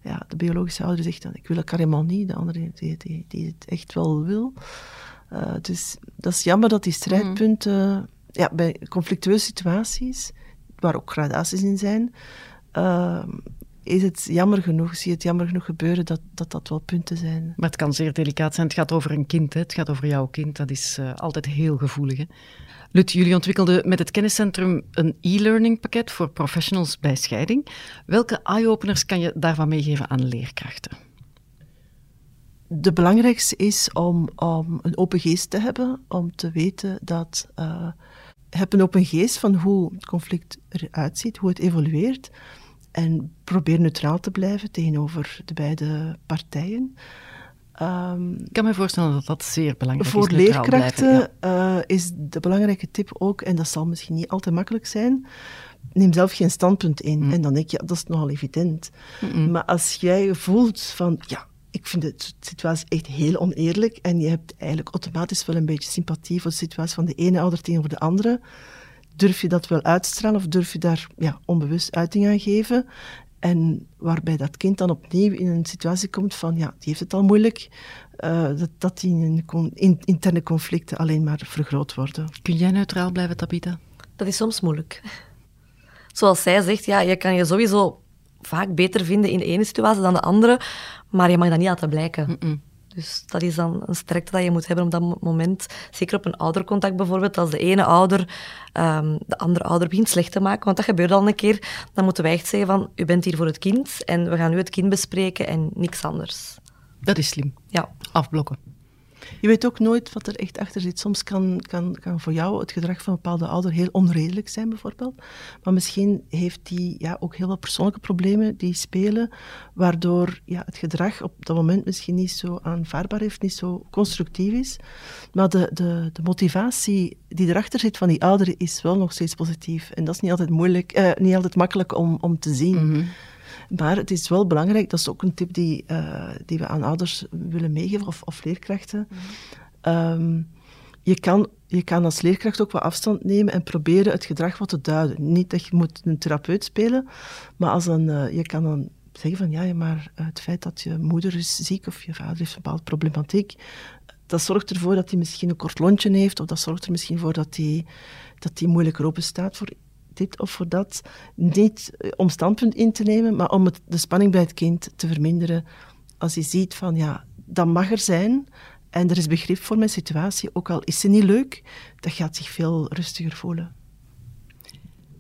ja, de biologische ouder zegt dan, ik wil elkaar helemaal niet, de andere die, die, die het echt wel wil. Uh, dus dat is jammer dat die strijdpunten, ja, bij conflictueuze situaties, waar ook gradaties in zijn, uh, is het jammer genoeg, zie je het jammer genoeg gebeuren dat, dat dat wel punten zijn. Maar het kan zeer delicaat zijn. Het gaat over een kind, hè? het gaat over jouw kind. Dat is uh, altijd heel gevoelig. Hè? Lut, jullie ontwikkelden met het kenniscentrum een e-learning pakket voor professionals bij scheiding. Welke eye-openers kan je daarvan meegeven aan leerkrachten? De belangrijkste is om, om een open geest te hebben, om te weten dat uh, heb een open geest van hoe het conflict eruit ziet, hoe het evolueert. En probeer neutraal te blijven tegenover de beide partijen. Um, ik kan me voorstellen dat dat zeer belangrijk voor is. Voor leerkrachten uh, is de belangrijke tip ook, en dat zal misschien niet altijd makkelijk zijn, neem zelf geen standpunt in. Mm. En dan denk je, ja, dat is nogal evident. Mm -mm. Maar als jij voelt van, ja, ik vind de situatie echt heel oneerlijk. En je hebt eigenlijk automatisch wel een beetje sympathie voor de situatie van de ene ouder tegenover de andere. Durf je dat wel uitstralen of durf je daar ja, onbewust uiting aan geven? En waarbij dat kind dan opnieuw in een situatie komt van, ja, die heeft het al moeilijk, uh, dat, dat die in, in, interne conflicten alleen maar vergroot worden. Kun jij neutraal blijven, Tabita? Dat is soms moeilijk. Zoals zij zegt, ja, je kan je sowieso vaak beter vinden in de ene situatie dan de andere, maar je mag dat niet laten blijken. Dus dat is dan een sterkte dat je moet hebben op dat moment. Zeker op een oudercontact bijvoorbeeld. Als de ene ouder um, de andere ouder begint slecht te maken, want dat gebeurt al een keer, dan moeten wij echt zeggen van, u bent hier voor het kind en we gaan nu het kind bespreken en niks anders. Dat is slim. Ja. Afblokken. Je weet ook nooit wat er echt achter zit. Soms kan, kan, kan voor jou het gedrag van een bepaalde ouder heel onredelijk zijn, bijvoorbeeld. Maar misschien heeft die ja, ook heel veel persoonlijke problemen die spelen, waardoor ja, het gedrag op dat moment misschien niet zo aanvaardbaar heeft, niet zo constructief is. Maar de, de, de motivatie die erachter zit van die ouder is wel nog steeds positief. En dat is niet altijd, moeilijk, eh, niet altijd makkelijk om, om te zien. Mhm. Maar het is wel belangrijk, dat is ook een tip die, uh, die we aan ouders willen meegeven, of, of leerkrachten. Mm. je, kan, je kan als leerkracht ook wat afstand nemen en proberen het gedrag wat te duiden. Niet dat je moet een therapeut spelen, maar als een, uh, je kan dan zeggen van ja, maar het feit dat je moeder is ziek of je vader heeft een bepaalde problematiek, dat zorgt ervoor dat hij misschien een kort lontje heeft, of dat zorgt er misschien voor dat hij, dat hij moeilijker open staat voor dit of voor dat. Niet eh, om standpunt in te nemen, maar om de spanning bij het kind te verminderen. Als je ziet van ja, dat mag er zijn en er is begrip voor mijn situatie, ook al is ze niet leuk, dat gaat zich veel rustiger voelen.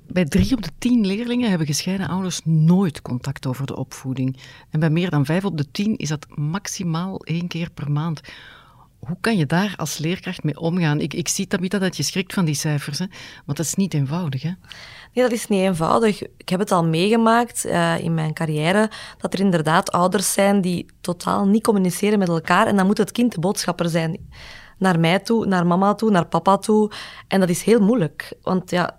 Bij drie op de tien leerlingen hebben gescheiden ouders nooit contact over de opvoeding. En bij meer dan vijf op de tien is dat maximaal één keer per maand. Hoe kan je daar als leerkracht mee omgaan? Ik, ik zie, Tabitha, dat je schrikt van die cijfers, hè? want dat is niet eenvoudig. Hè? Nee, dat is niet eenvoudig. Ik heb het al meegemaakt uh, in mijn carrière, dat er inderdaad ouders zijn die totaal niet communiceren met elkaar en dan moet het kind de boodschapper zijn. Naar mij toe, naar mama toe, naar papa toe. En dat is heel moeilijk, want ja,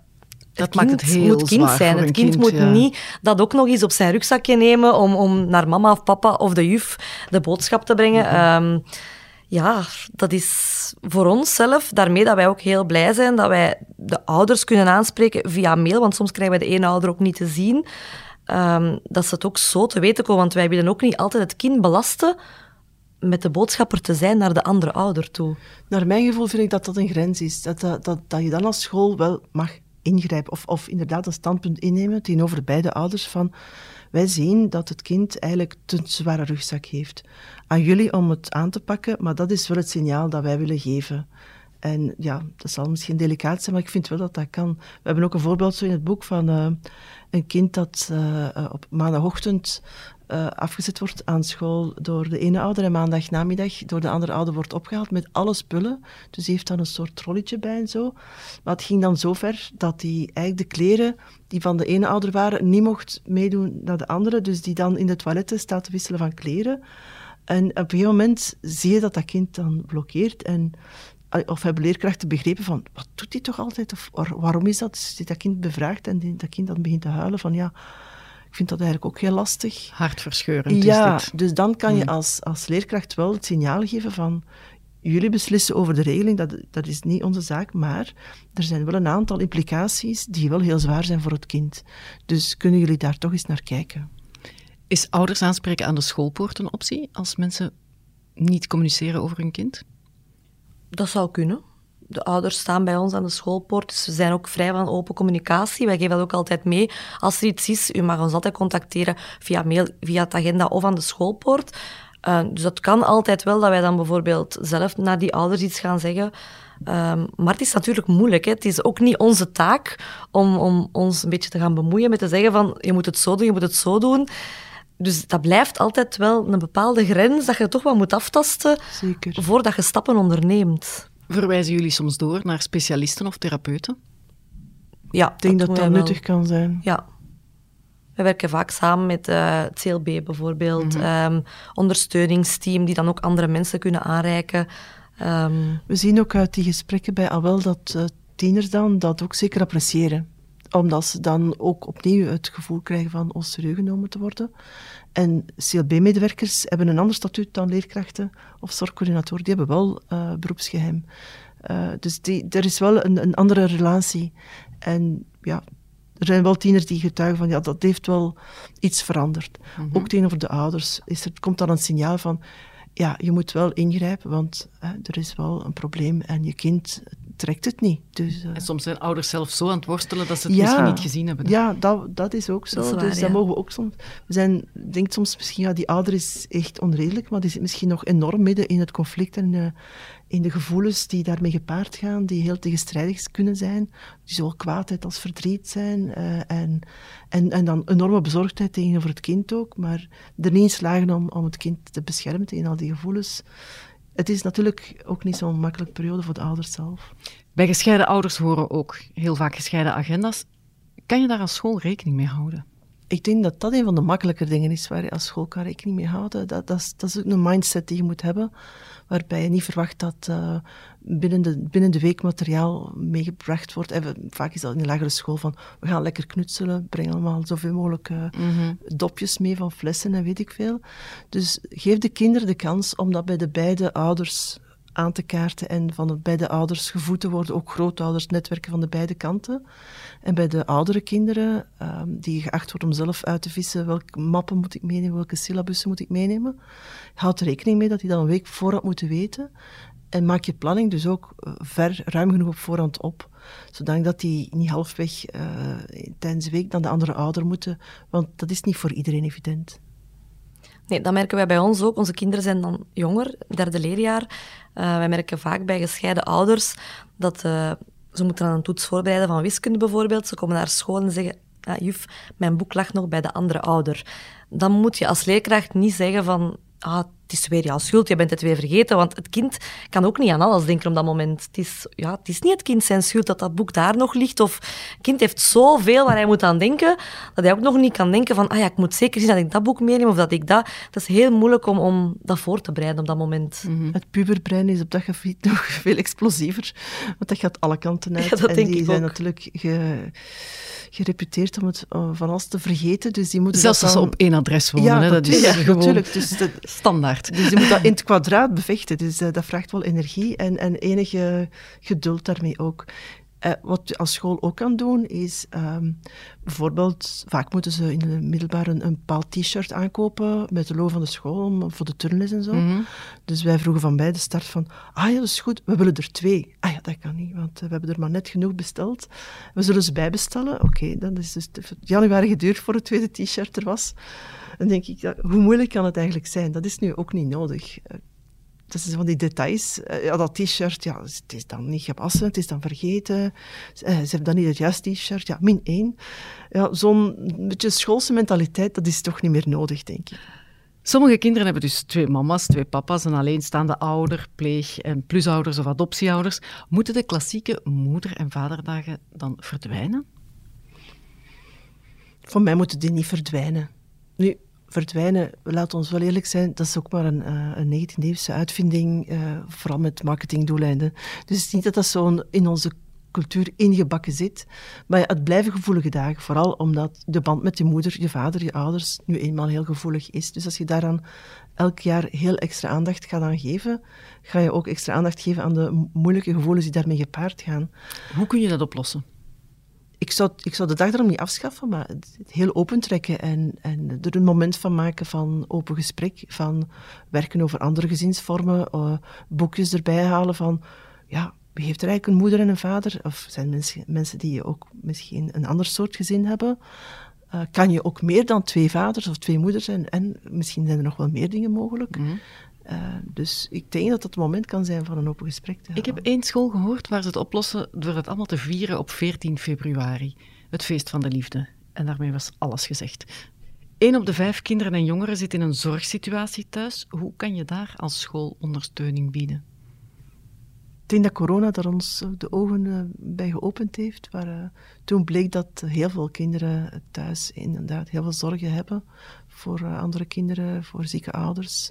dat maakt het heel moet kind zijn. Het kind, moet niet dat ook nog eens op zijn rugzakje nemen om, om naar mama of papa of de juf de boodschap te brengen. Mhm. um, ja, dat is voor ons zelf, daarmee dat wij ook heel blij zijn dat wij de ouders kunnen aanspreken via mail, want soms krijgen wij de ene ouder ook niet te zien. ehm, dat ze het ook zo te weten komen. Want wij willen ook niet altijd het kind belasten met de boodschapper te zijn naar de andere ouder toe. Naar mijn gevoel vind ik dat dat een grens is. Dat, dat, dat, dat je dan als school wel mag ingrijpen of, of inderdaad een standpunt innemen tegenover beide ouders van wij zien dat het kind eigenlijk te zware rugzak heeft. Aan jullie om het aan te pakken, maar dat is wel het signaal dat wij willen geven. En ja, dat zal misschien delicaat zijn, maar ik vind wel dat dat kan. We hebben ook een voorbeeld zo in het boek van uh, een kind dat uh, op maandagochtend uh, afgezet wordt aan school door de ene ouder en maandag namiddag door de andere ouder wordt opgehaald met alle spullen. Dus die heeft dan een soort trolletje bij en zo. Maar het ging dan zo ver dat hij eigenlijk de kleren die van de ene ouder waren niet mocht meedoen naar de andere. Dus die dan in de toiletten staat te wisselen van kleren. En op een gegeven moment zie je dat dat kind dan blokkeert. En of hebben leerkrachten begrepen van, wat doet hij toch altijd? Of waarom is dat? Dus dat kind bevraagt en dat kind dan begint te huilen van, ja, vind dat eigenlijk ook heel lastig. Hartverscheurend ja, is dit. dus dan kan je hmm. als, als leerkracht wel het signaal geven van, jullie beslissen over de regeling, dat, dat is niet onze zaak, maar er zijn wel een aantal implicaties die wel heel zwaar zijn voor het kind. Dus kunnen jullie daar toch eens naar kijken? Is ouders aanspreken aan de schoolpoort een optie als mensen niet communiceren over hun kind? Dat zou kunnen. De ouders staan bij ons aan de schoolpoort, dus we zijn ook vrij van open communicatie. Wij geven dat ook altijd mee. Als er iets is, u mag ons altijd contacteren via mail, via het agenda of aan de schoolpoort. Uh, dus dat kan altijd wel dat wij dan bijvoorbeeld zelf naar die ouders iets gaan zeggen. Um, maar het is natuurlijk moeilijk. Hè. Het is ook niet onze taak om, om ons een beetje te gaan bemoeien met te zeggen van je moet het zo doen, je moet het zo doen. Dus dat blijft altijd wel een bepaalde grens dat je toch wel moet aftasten Zeker. voordat je stappen onderneemt. Verwijzen jullie soms door naar specialisten of therapeuten? Ja, ik denk dat dat, dat nuttig kan zijn. Ja. We werken vaak samen met uh, het CLB bijvoorbeeld, mm -hmm. ondersteuningsteam die dan ook andere mensen kunnen aanreiken. Um, We zien ook uit die gesprekken bij AWEL dat uh, tieners dan dat ook zeker appreciëren omdat ze dan ook opnieuw het gevoel krijgen van ons serieus genomen te worden. En CLB-medewerkers hebben een ander statuut dan leerkrachten of zorgcoördinatoren. Die hebben wel uh, beroepsgeheim. Uh, dus die, er is wel een, een, andere relatie. En ja, er zijn wel tieners die getuigen van ja, dat heeft wel iets veranderd. Mm -hmm. Ook tegenover de ouders is er, komt dan een signaal van ja, je moet wel ingrijpen, want hè, er is wel een probleem en je kind trekt het niet. Dus, uh... En soms zijn ouders zelf zo aan het worstelen dat ze het ja, misschien niet gezien hebben. Ja, dat, dat is ook zo. Is waar, dus ja. dat mogen we ook soms... We zijn, denkt soms misschien, ja, die ouder is echt onredelijk, maar die zit misschien nog enorm midden in het conflict en uh, in de gevoelens die daarmee gepaard gaan, die heel tegenstrijdig kunnen zijn, die zowel kwaadheid als verdriet zijn, uh, en, en, en dan enorme bezorgdheid tegenover het kind ook, maar er niet in slagen om, om het kind te beschermen tegen al die gevoelens het is natuurlijk ook niet zo'n makkelijke periode voor de ouders zelf. Bij gescheiden ouders horen ook heel vaak gescheiden agenda's. Kan je daar als school rekening mee houden? Ik denk dat dat een van de makkelijke dingen is waar je als school kan rekening mee houden. Dat, dat, is, dat is ook een mindset die je moet hebben, waarbij je niet verwacht dat uh, binnen, de, binnen de week materiaal meegebracht wordt. En vaak is dat in de lagere school van, we gaan lekker knutselen, breng allemaal zoveel mogelijk uh, dopjes mee van flessen en weet ik veel. Dus geef de kinderen de kans om dat bij de beide ouders aan te kaarten en van de beide ouders gevoed te worden, ook grootouders, netwerken van de beide kanten. En bij de oudere kinderen, um, die geacht worden om zelf uit te vissen, welke mappen moet ik meenemen, welke syllabussen moet ik meenemen, houd er rekening mee dat die dan een week voorhand moeten weten. En maak je planning dus ook ver, ruim genoeg op voorhand op, zodat die niet halfweg uh, tijdens de week naar de andere ouder moeten, want dat is niet voor iedereen evident. Nee, dat merken wij bij ons ook. Onze kinderen zijn dan jonger, derde leerjaar. Uh, wij merken vaak bij gescheiden ouders dat uh, ze moeten aan een toets voorbereiden van wiskunde bijvoorbeeld. Ze komen naar school en zeggen, ah, juf, mijn boek lag nog bij de andere ouder. Dan moet je als leerkracht niet zeggen van, ah, het is weer jouw schuld, je bent het weer vergeten. Want het kind kan ook niet aan alles denken op dat moment. Het is, ja, het is niet het kind zijn schuld dat dat boek daar nog ligt. Of het kind heeft zoveel waar hij moet aan denken, dat hij ook nog niet kan denken van, ah ja, ik moet zeker zien dat ik dat boek meeneem of dat ik dat... Het is heel moeilijk om, om dat voor te bereiden op dat moment. Mm -hmm. Het puberbrein is op dat gebied nog veel explosiever. Want dat gaat alle kanten uit. Ja, dat en denk die ik zijn ook. natuurlijk... Ge gereputeerd om het van alles te vergeten. Dus die moeten Zelfs dat als dan... ze op één adres wonen. Ja, hè, dat is ja, gewoon natuurlijk. Dus dat, standaard. Dus je moet dat in het kwadraat bevechten. Dus uh, dat vraagt wel energie en, en enige geduld daarmee ook. Uh, wat je als school ook kan doen, is ehm, bijvoorbeeld, vaak moeten ze in de middelbare een, een bepaald t-shirt aankopen met de logo van de school voor de turnles en zo. Mhm. Dus wij vroegen van bij de start van, ah ja, dat is goed, we willen er twee. Ah ja, dat kan niet, want we hebben er maar net genoeg besteld. We zullen ze bijbestellen. Oké, dan is dus januari geduurd voor het tweede t-shirt er was. Dan denk ik, hoe moeilijk kan het eigenlijk zijn? Dat is nu ook niet nodig. Dat zijn van die details. Eh, ja, dat t-shirt, ja, het is dan niet gewassen, het is dan vergeten. Eh, ze hebben dan niet het juiste t-shirt. Ja, min één. Ja, Zo'n beetje schoolse mentaliteit, dat is toch niet meer nodig, denk ik. Sommige kinderen hebben dus twee mama's, twee papa's, een alleenstaande ouder, pleeg- en plusouders of adoptieouders. Moeten de klassieke moeder- en vaderdagen dan verdwijnen? Voor mij moeten die niet verdwijnen. Nu, verdwijnen, laat ons wel eerlijk zijn, dat is ook maar een, uh, een 19e-eeuwse uitvinding, uh, vooral met marketingdoeleinden. Dus het is niet dat dat zo in onze cultuur ingebakken zit. Maar het blijven gevoelige dagen, vooral omdat de band met je moeder, je vader, je ouders nu eenmaal heel gevoelig is. Dus als je daaraan elk jaar heel extra aandacht gaat aan geven, ga je ook extra aandacht geven aan de moeilijke gevoelens die daarmee gepaard gaan. Hoe kun je dat oplossen? Ik zou, ik zou de dag daarom niet afschaffen, maar het heel open trekken en, en er een moment van maken van open gesprek, van werken over andere gezinsvormen, uh, boekjes erbij halen van, ja, wie heeft er eigenlijk een moeder en een vader? Of zijn mensen, mensen die ook misschien een ander soort gezin hebben? Uh, kan je ook meer dan twee vaders of twee moeders zijn? En misschien zijn er nog wel meer dingen mogelijk. Mm uh, dus ik denk dat dat het moment kan zijn van een open gesprek te hebben. Ik heb één school gehoord waar ze het oplossen door het allemaal te vieren op 14 februari. Het feest van de liefde. En daarmee was alles gezegd. Eén op de vijf kinderen en jongeren zit in een zorgsituatie thuis. Hoe kan je daar als school ondersteuning bieden? Ik denk dat corona daar ons de ogen uh, bij geopend heeft. Waar, uh, toen bleek dat heel veel kinderen thuis inderdaad heel veel zorgen hebben voor andere kinderen, voor zieke ouders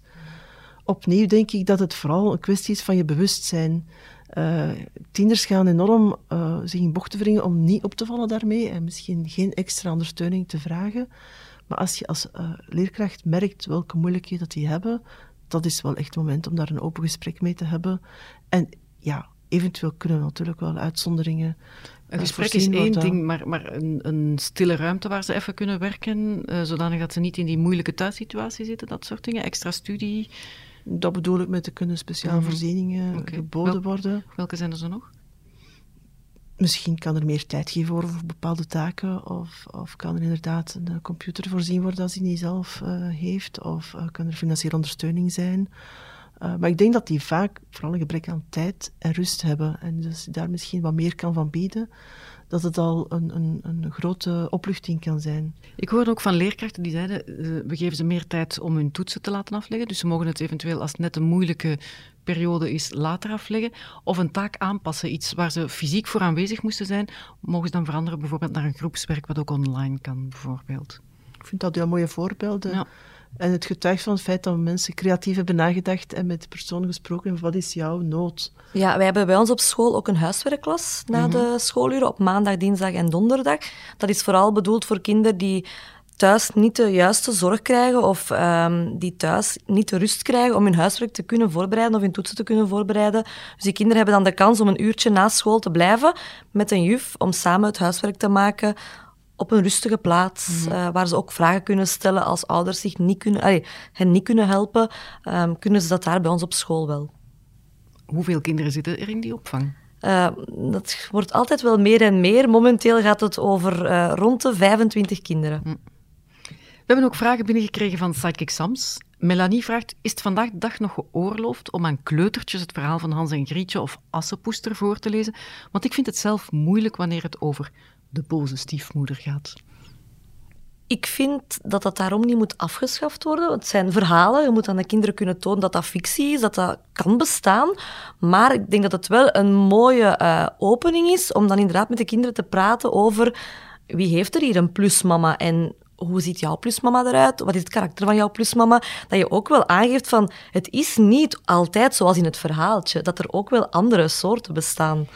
opnieuw denk ik dat het vooral een kwestie is van je bewustzijn. Uh, tieners gaan enorm uh, zich in bochten wringen om niet op te vallen daarmee en misschien geen extra ondersteuning te vragen. Maar als je als uh, leerkracht merkt welke moeilijkheden dat die hebben, dat is wel echt het moment om daar een open gesprek mee te hebben. En ja, eventueel kunnen we natuurlijk wel uitzonderingen. Een gesprek is één ding, maar, maar een, een, stille ruimte waar ze even kunnen werken, zodanig dat ze niet in die moeilijke thuissituatie zitten, dat soort dingen. Extra studie. Dat bedoel ik met de kunnen speciale mhm. voorzieningen geboden worden. Welke zijn er zo nog? Misschien kan er meer tijd geven voor bepaalde taken, of, of kan er inderdaad een computer voorzien worden als hij niet zelf uh, heeft, of uh, kan er financiële ondersteuning zijn. Uh, maar ik denk dat die vaak vooral een gebrek aan tijd en rust hebben en dus daar misschien wat meer kan van bieden dat het al een, een, een, grote opluchting kan zijn. Ik hoorde ook van leerkrachten die zeiden, uh, we geven ze meer tijd om hun toetsen te laten afleggen. Dus ze mogen het eventueel, als het net een moeilijke periode is, later afleggen. Of een taak aanpassen, iets waar ze fysiek voor aanwezig moesten zijn, mogen ze dan veranderen bijvoorbeeld naar een groepswerk wat ook online kan, bijvoorbeeld. Ik vind dat heel mooie voorbeelden. Ja. En het getuigt van het feit dat mensen creatief hebben nagedacht en met de persoon gesproken wat is jouw nood. Ja, wij hebben bij ons op school ook een huiswerkklas na mhm. de schooluren op maandag, dinsdag en donderdag. Dat is vooral bedoeld voor kinderen die thuis niet de juiste zorg krijgen of um, die thuis niet de rust krijgen om hun huiswerk te kunnen voorbereiden of hun toetsen te kunnen voorbereiden. Dus die kinderen hebben dan de kans om een uurtje na school te blijven met een juf om samen het huiswerk te maken, op een rustige plaats, mm waar ze ook vragen kunnen stellen als ouders zich niet kunnen, allee, hen niet kunnen helpen, um, kunnen ze dat daar bij ons op school wel. Hoeveel kinderen zitten er in die opvang? Uh, dat wordt altijd wel meer en meer. Momenteel gaat het over uh, rond de 25 kinderen. Hm. We hebben ook vragen binnengekregen van Psychic Sams. Melanie vraagt, is het vandaag de dag nog geoorloofd om aan kleutertjes het verhaal van Hans en Grietje of Assepoester voor te lezen? Want ik vind het zelf moeilijk wanneer het over de boze stiefmoeder gaat. Ik vind dat dat daarom niet moet afgeschaft worden. Het zijn verhalen. Je moet aan de kinderen kunnen tonen dat dat fictie is, dat dat kan bestaan. Maar ik denk dat het wel een mooie uh, opening is om dan inderdaad met de kinderen te praten over wie heeft er hier een plusmama en hoe ziet jouw plusmama eruit? Wat is het karakter van jouw plusmama? Dat je ook wel aangeeft van het is niet altijd zoals in het verhaaltje, dat er ook wel andere soorten bestaan.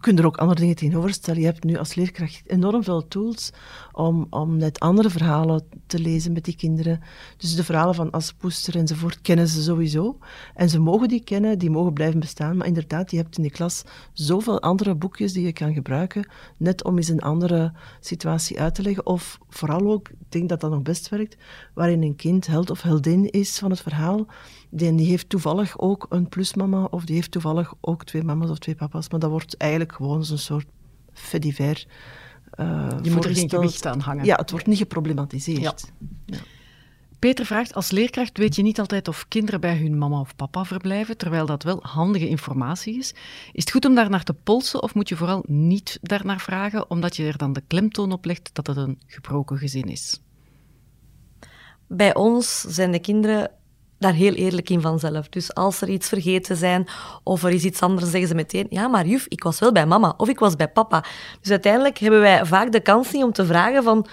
We kunnen er ook andere dingen tegenover stellen. Je hebt nu als leerkracht enorm veel tools om, om net andere verhalen te lezen met die kinderen. Dus de verhalen van Aspoester enzovoort kennen ze sowieso. En ze mogen die kennen, die mogen blijven bestaan. Maar inderdaad, je hebt in de klas zoveel andere boekjes die je kan gebruiken, net om eens een andere situatie uit te leggen. Of vooral ook, ik denk dat dat nog best werkt, waarin een kind held of heldin is van het verhaal. Die, die heeft toevallig ook een plusmama, of die heeft toevallig ook twee mama's of twee papa's. Maar dat wordt eigenlijk gewoon zo'n soort. Uh, je moet er geen gewicht aan hangen. Ja, het wordt niet geproblematiseerd. Ja. Ja. Peter vraagt, als leerkracht weet je niet altijd of kinderen bij hun mama of papa verblijven, terwijl dat wel handige informatie is. Is het goed om daar naar te polsen of moet je vooral niet daarnaar vragen, omdat je er dan de klemtoon op legt dat het een gebroken gezin is? Bij ons zijn de kinderen daar heel eerlijk in vanzelf. Dus als er iets vergeten zijn of er is iets anders, zeggen ze meteen: Ja, maar juf, ik was wel bij mama of ik was bij papa. Dus uiteindelijk hebben wij vaak de kans niet om te vragen van.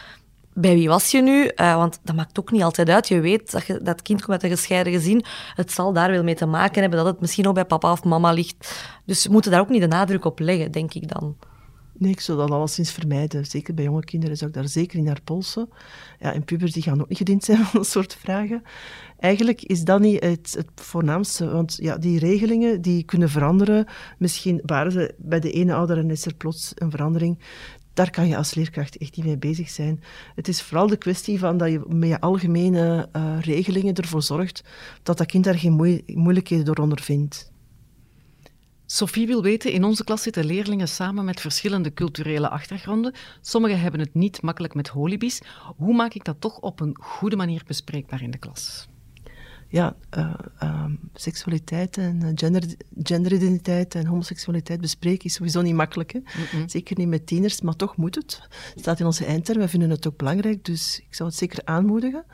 Bij wie was je nu? Uh, want dat maakt ook niet altijd uit. Je weet dat je, dat kind komt uit een gescheiden gezin. Het zal daar wel mee te maken hebben dat het misschien ook bij papa of mama ligt. Dus we moeten daar ook niet de nadruk op leggen, denk ik dan. Nee, ik zou dat alleszins vermijden. Zeker bij jonge kinderen zou ik daar zeker niet naar polsen. Ja, en pubers die gaan ook niet gediend zijn van dat soort vragen. Eigenlijk is dat niet het, het voornaamste, want ja, die regelingen die kunnen veranderen. Misschien waren ze bij de ene ouder en is er plots een verandering. Daar kan je als leerkracht echt niet mee bezig zijn. Het is vooral de kwestie van dat je met je algemene uh, regelingen ervoor zorgt dat dat kind daar geen moeilijkheden door ondervindt. Sophie wil weten, in onze klas zitten leerlingen samen met verschillende culturele achtergronden. Sommigen hebben het niet makkelijk met holibies. Hoe maak ik dat toch op een goede manier bespreekbaar in de klas? Ja, uh, seksualiteit en eh, gender, genderidentiteit en homoseksualiteit bespreken is sowieso niet makkelijk. Hè? Zeker niet met tieners, maar toch moet het. Het staat in onze eindterm, we vinden het ook belangrijk, dus ik zou het zeker aanmoedigen.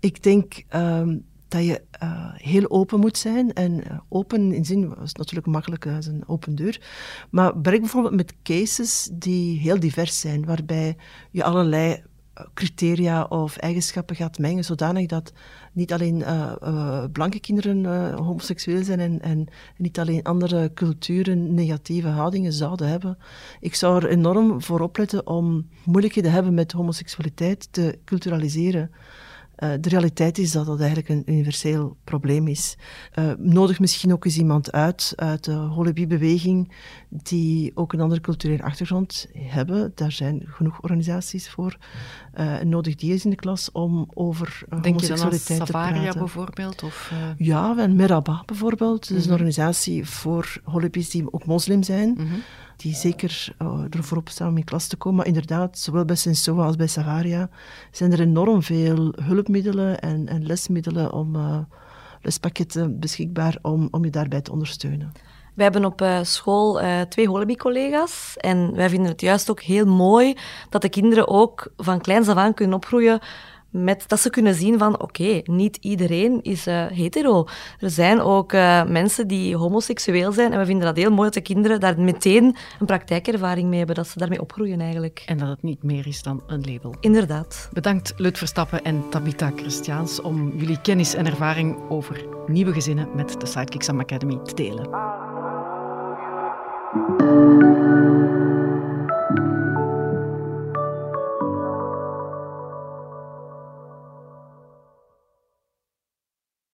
Ik denk uh, dat je uh, heel open moet zijn. En uh, open in zin, is natuurlijk makkelijk als een open deur. Maar werk bijvoorbeeld met cases die heel divers zijn, waarbij je allerlei eh, criteria of eigenschappen gaat mengen, zodanig dat niet alleen uh, uh, blanke kinderen uh, homoseksueel zijn en, en, niet alleen andere culturen negatieve houdingen zouden hebben. Ik zou er enorm voor opletten om moeilijkheden hebben met homoseksualiteit te culturaliseren. Uh, de realiteit is dat dat eigenlijk een universeel probleem is. Uh, nodig misschien ook eens iemand uit uit de Holibi-beweging die ook een andere culturele achtergrond hebben. Daar zijn genoeg organisaties voor. Uh, nodig die eens in de klas om over homoseksualiteit te praten. Savaria bijvoorbeeld? Of, Ja, en Meraba bijvoorbeeld. Dat is een mhm. organisatie voor Holibis die ook moslim zijn. Mm -hmm die zeker uh, er voorop staan om in klas te komen. Maar inderdaad, zowel bij Sensoa als bij Savaria zijn er enorm veel hulpmiddelen en, en lesmiddelen om uh, lespakketten beschikbaar om, om je daarbij te ondersteunen. We hebben op uh, school twee Holibi-collega's en wij vinden het juist ook heel mooi dat de kinderen ook van kleins af aan kunnen opgroeien met, dat ze kunnen zien van oké, niet iedereen is eh, hetero. Er zijn ook eh, mensen die homoseksueel zijn en we vinden dat heel mooi dat de kinderen daar meteen een praktijkervaring mee hebben, dat ze daarmee opgroeien eigenlijk. En dat het niet meer is dan een label. Inderdaad. Bedankt Lut Verstappen en Tabitha Christiaans om jullie kennis en ervaring over nieuwe gezinnen met de Sidekicks Academy te delen.